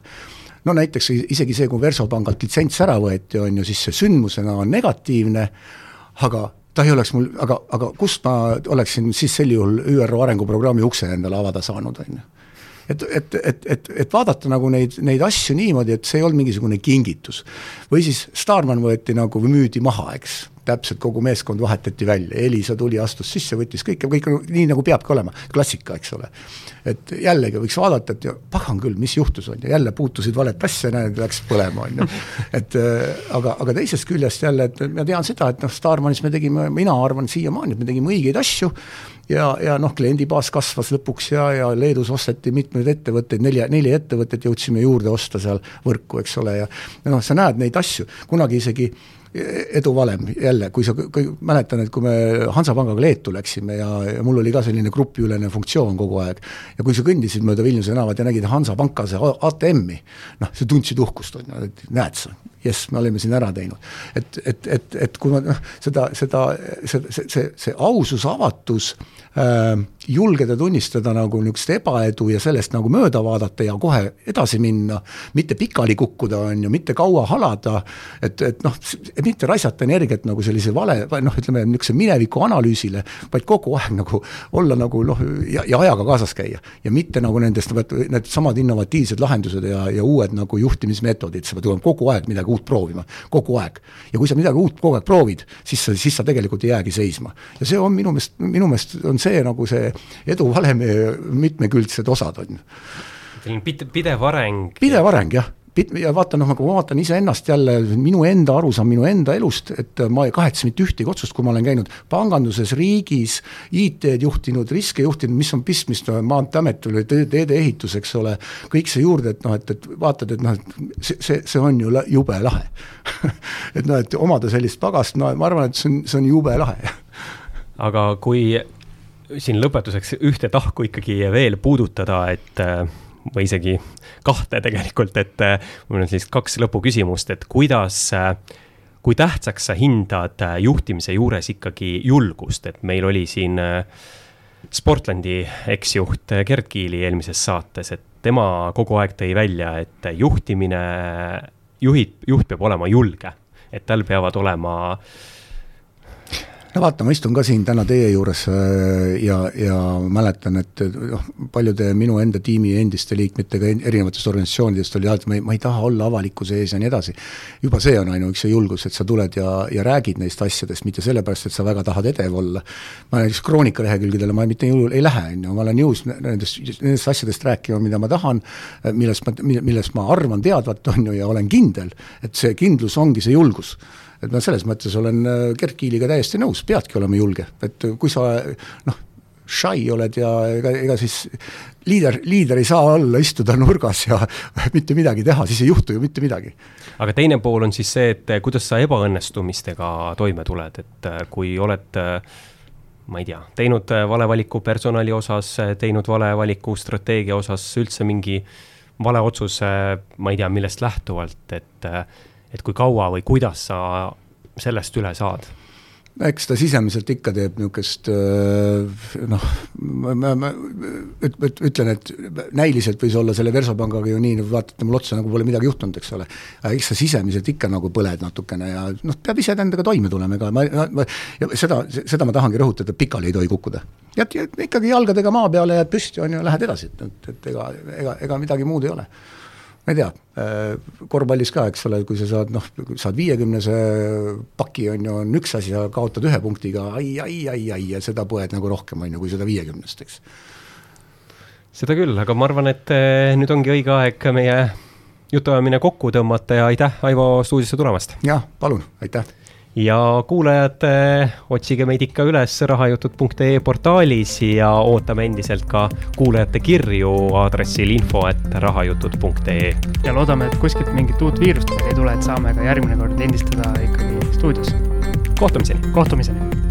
no näiteks isegi see, kui Versobangalt litsents ära võeti, on ju, siis see sündmusena on negatiivne, aga ta ei oleks mul, aga, aga kust ma oleksin siis sel juhul ÜRO arenguprogrammi ukse endale avada saanud, on ju et, et, et, et, et vaadata nagu neid, neid asju niimoodi, et see ei olnud mingisugune kingitus. või siis Starman võeti nagu müüdi maha, eks täpselt kogu meeskond vahetati välja, Elisa tuli, astus sisse, võttis kõike, kõik nii, nagu peabki olema, klassika, eks ole. et jällegi võiks vaadata, et pagan küll, mis juhtus, on ju, jälle puutusid valet asja, näed, läks põlema, on ju. [LAUGHS] et äh, aga, aga teisest küljest jälle, et ma tean seda, et noh, Starmanis me tegime, mina arvan siiamaani, et me tegime õigeid asju, ja, ja noh, kliendibaas kasvas lõpuks ja, ja Leedus osteti mitmeid ettevõtteid, nelja, neli ettevõtet jõudsime juurde osta seal võrku, eks ole, ja noh, sa näed neid asju, kunagi isegi edu valem jälle, kui sa, kui mäletan, et kui me Hansapangaga Leetu läksime ja, ja mul oli ka selline grupiülene funktsioon kogu aeg. ja kui sa kõndisid mööda Vilniuse tänavat ja nägid Hansapanka see ATM-i, noh, sa tundsid uhkust, on ju, et näed sa, jess, me olime siin ära teinud. et, et, et, et kui ma noh, seda, seda, see, see, see, ausus, avatus julgeda tunnistada nagu niisugust ebaedu ja sellest nagu mööda vaadata ja kohe edasi minna, mitte pikali kukkuda, on ju, mitte kaua halada, et, et noh, mitte raisata energiat nagu sellise vale, noh, ütleme niisuguse mineviku analüüsile, vaid kogu aeg nagu olla nagu noh, ja, ja ajaga kaasas käia. ja mitte nagu nendest, needsamad innovatiivsed lahendused ja, ja uued nagu juhtimismeetodid, sa pead kogu aeg midagi uut proovima, kogu aeg. ja kui sa midagi uut kogu aeg proovid, siis sa, siis sa tegelikult ei jäägi seisma. ja see on minu meelest, minu meelest on see nagu see edu valemi mitmekülgsed osad, on ju. selline pidev areng. pidev areng, jah ja vaata noh, nagu ma vaatan iseennast jälle, minu enda arusaam minu enda elust, et ma ei kahetse mitte ühtegi otsust, kui ma olen käinud panganduses, riigis, IT-d juhtinud, riske juhtinud, mis on pistmist Maanteeametil või teedeehitus, eks ole, kõik see juurde, et noh, et, et vaatad, et noh, et see, see, see on ju jube lahe [LAUGHS] et noh, et omada sellist pagast, no ma arvan, et see on, see on jube lahe aga kui siin lõpetuseks ühte tahku ikkagi veel puudutada, et või isegi kahte tegelikult, et mul on siis kaks lõpuküsimust, et kuidas kui tähtsaks sa hindad juhtimise juures ikkagi julgust, et meil oli siin Sportlandi eksjuht Gerd Kiili eelmises saates, et tema kogu aeg tõi välja, et juhtimine, juhid, juht peab olema julge, et tal peavad olema äh, no vaata, ma istun ka siin täna teie juures äh, ja, ja mäletan, et noh, paljude minu enda tiimi endiste liikmetega erinevatest organisatsioonidest oli alati, ma ei, ma ei taha olla avalikkuse ees ja nii edasi. juba see on ainuüksi julgus, et sa tuled ja, ja räägid neist asjadest, mitte sellepärast, et sa väga tahad edev olla. ma näiteks Kroonika lehekülgedele ma mitte jõul ei lähe, on ju, ma olen jõus nendest, nendest asjadest rääkima, mida ma tahan, millest ma, millest ma arvan teadvat, on ju, ja olen kindel, et see kindlus ongi see julgus et ma selles mõttes olen äh, Gerd Kiiliga täiesti nõus, peadki olema julge, et kui sa noh, shy oled ja ega, ega siis liider, liider ei saa olla, istuda nurgas ja [LAUGHS] mitte midagi teha, siis ei juhtu ju mitte midagi. aga teine pool on siis see, et kuidas sa ebaõnnestumistega toime tuled, et äh, kui oled äh, ma ei tea, teinud vale valiku personali osas, teinud vale valiku strateegia osas, üldse mingi vale otsuse, ma ei tea, millest lähtuvalt, et et kui kaua või kuidas sa sellest üle saad? eks ta sisemiselt ikka teeb niisugust noh, ma, ma üt, üt, ütlen, et näiliselt võis olla selle Versopangaga ju nii, vaatate mulle otsa, nagu pole midagi juhtunud, eks ole. aga eks sa sisemiselt ikka nagu põled natukene ja noh, peab ise endaga toime tulema, ega ma, ma, seda, seda ma tahangi rõhutada, pikali ei tohi kukkuda. jääd ikkagi jalgadega maa peale, jääd püsti, on ju, lähed edasi, et, et ega, ega, ega midagi muud ei ole ma ei tea, äh, korvpallis ka, eks ole, kui sa saad noh, saad viiekümnese paki, on ju, on üks asi, sa kaotad ühe punktiga ai, ai, ai, ai ja seda põed nagu rohkem, on ju, kui seda viiekümnest, eks. seda küll, aga ma arvan, et äh, nüüd ongi õige aeg meie jutuajamine kokku tõmmata ja aitäh, Aivo, stuudiosse tulemast! jah, palun, aitäh! Ja kuulajad, otsige meid ikka üles rahajutud.ee portaalis ja ootame endiselt ka kuulajate kirju aadressil info, et rahajutud.ee. ja loodame, et kuskilt mingit uut viirust meil ei tule, et saame ka järgmine kord lindistada ikkagi stuudios. kohtumiseni. kohtumiseni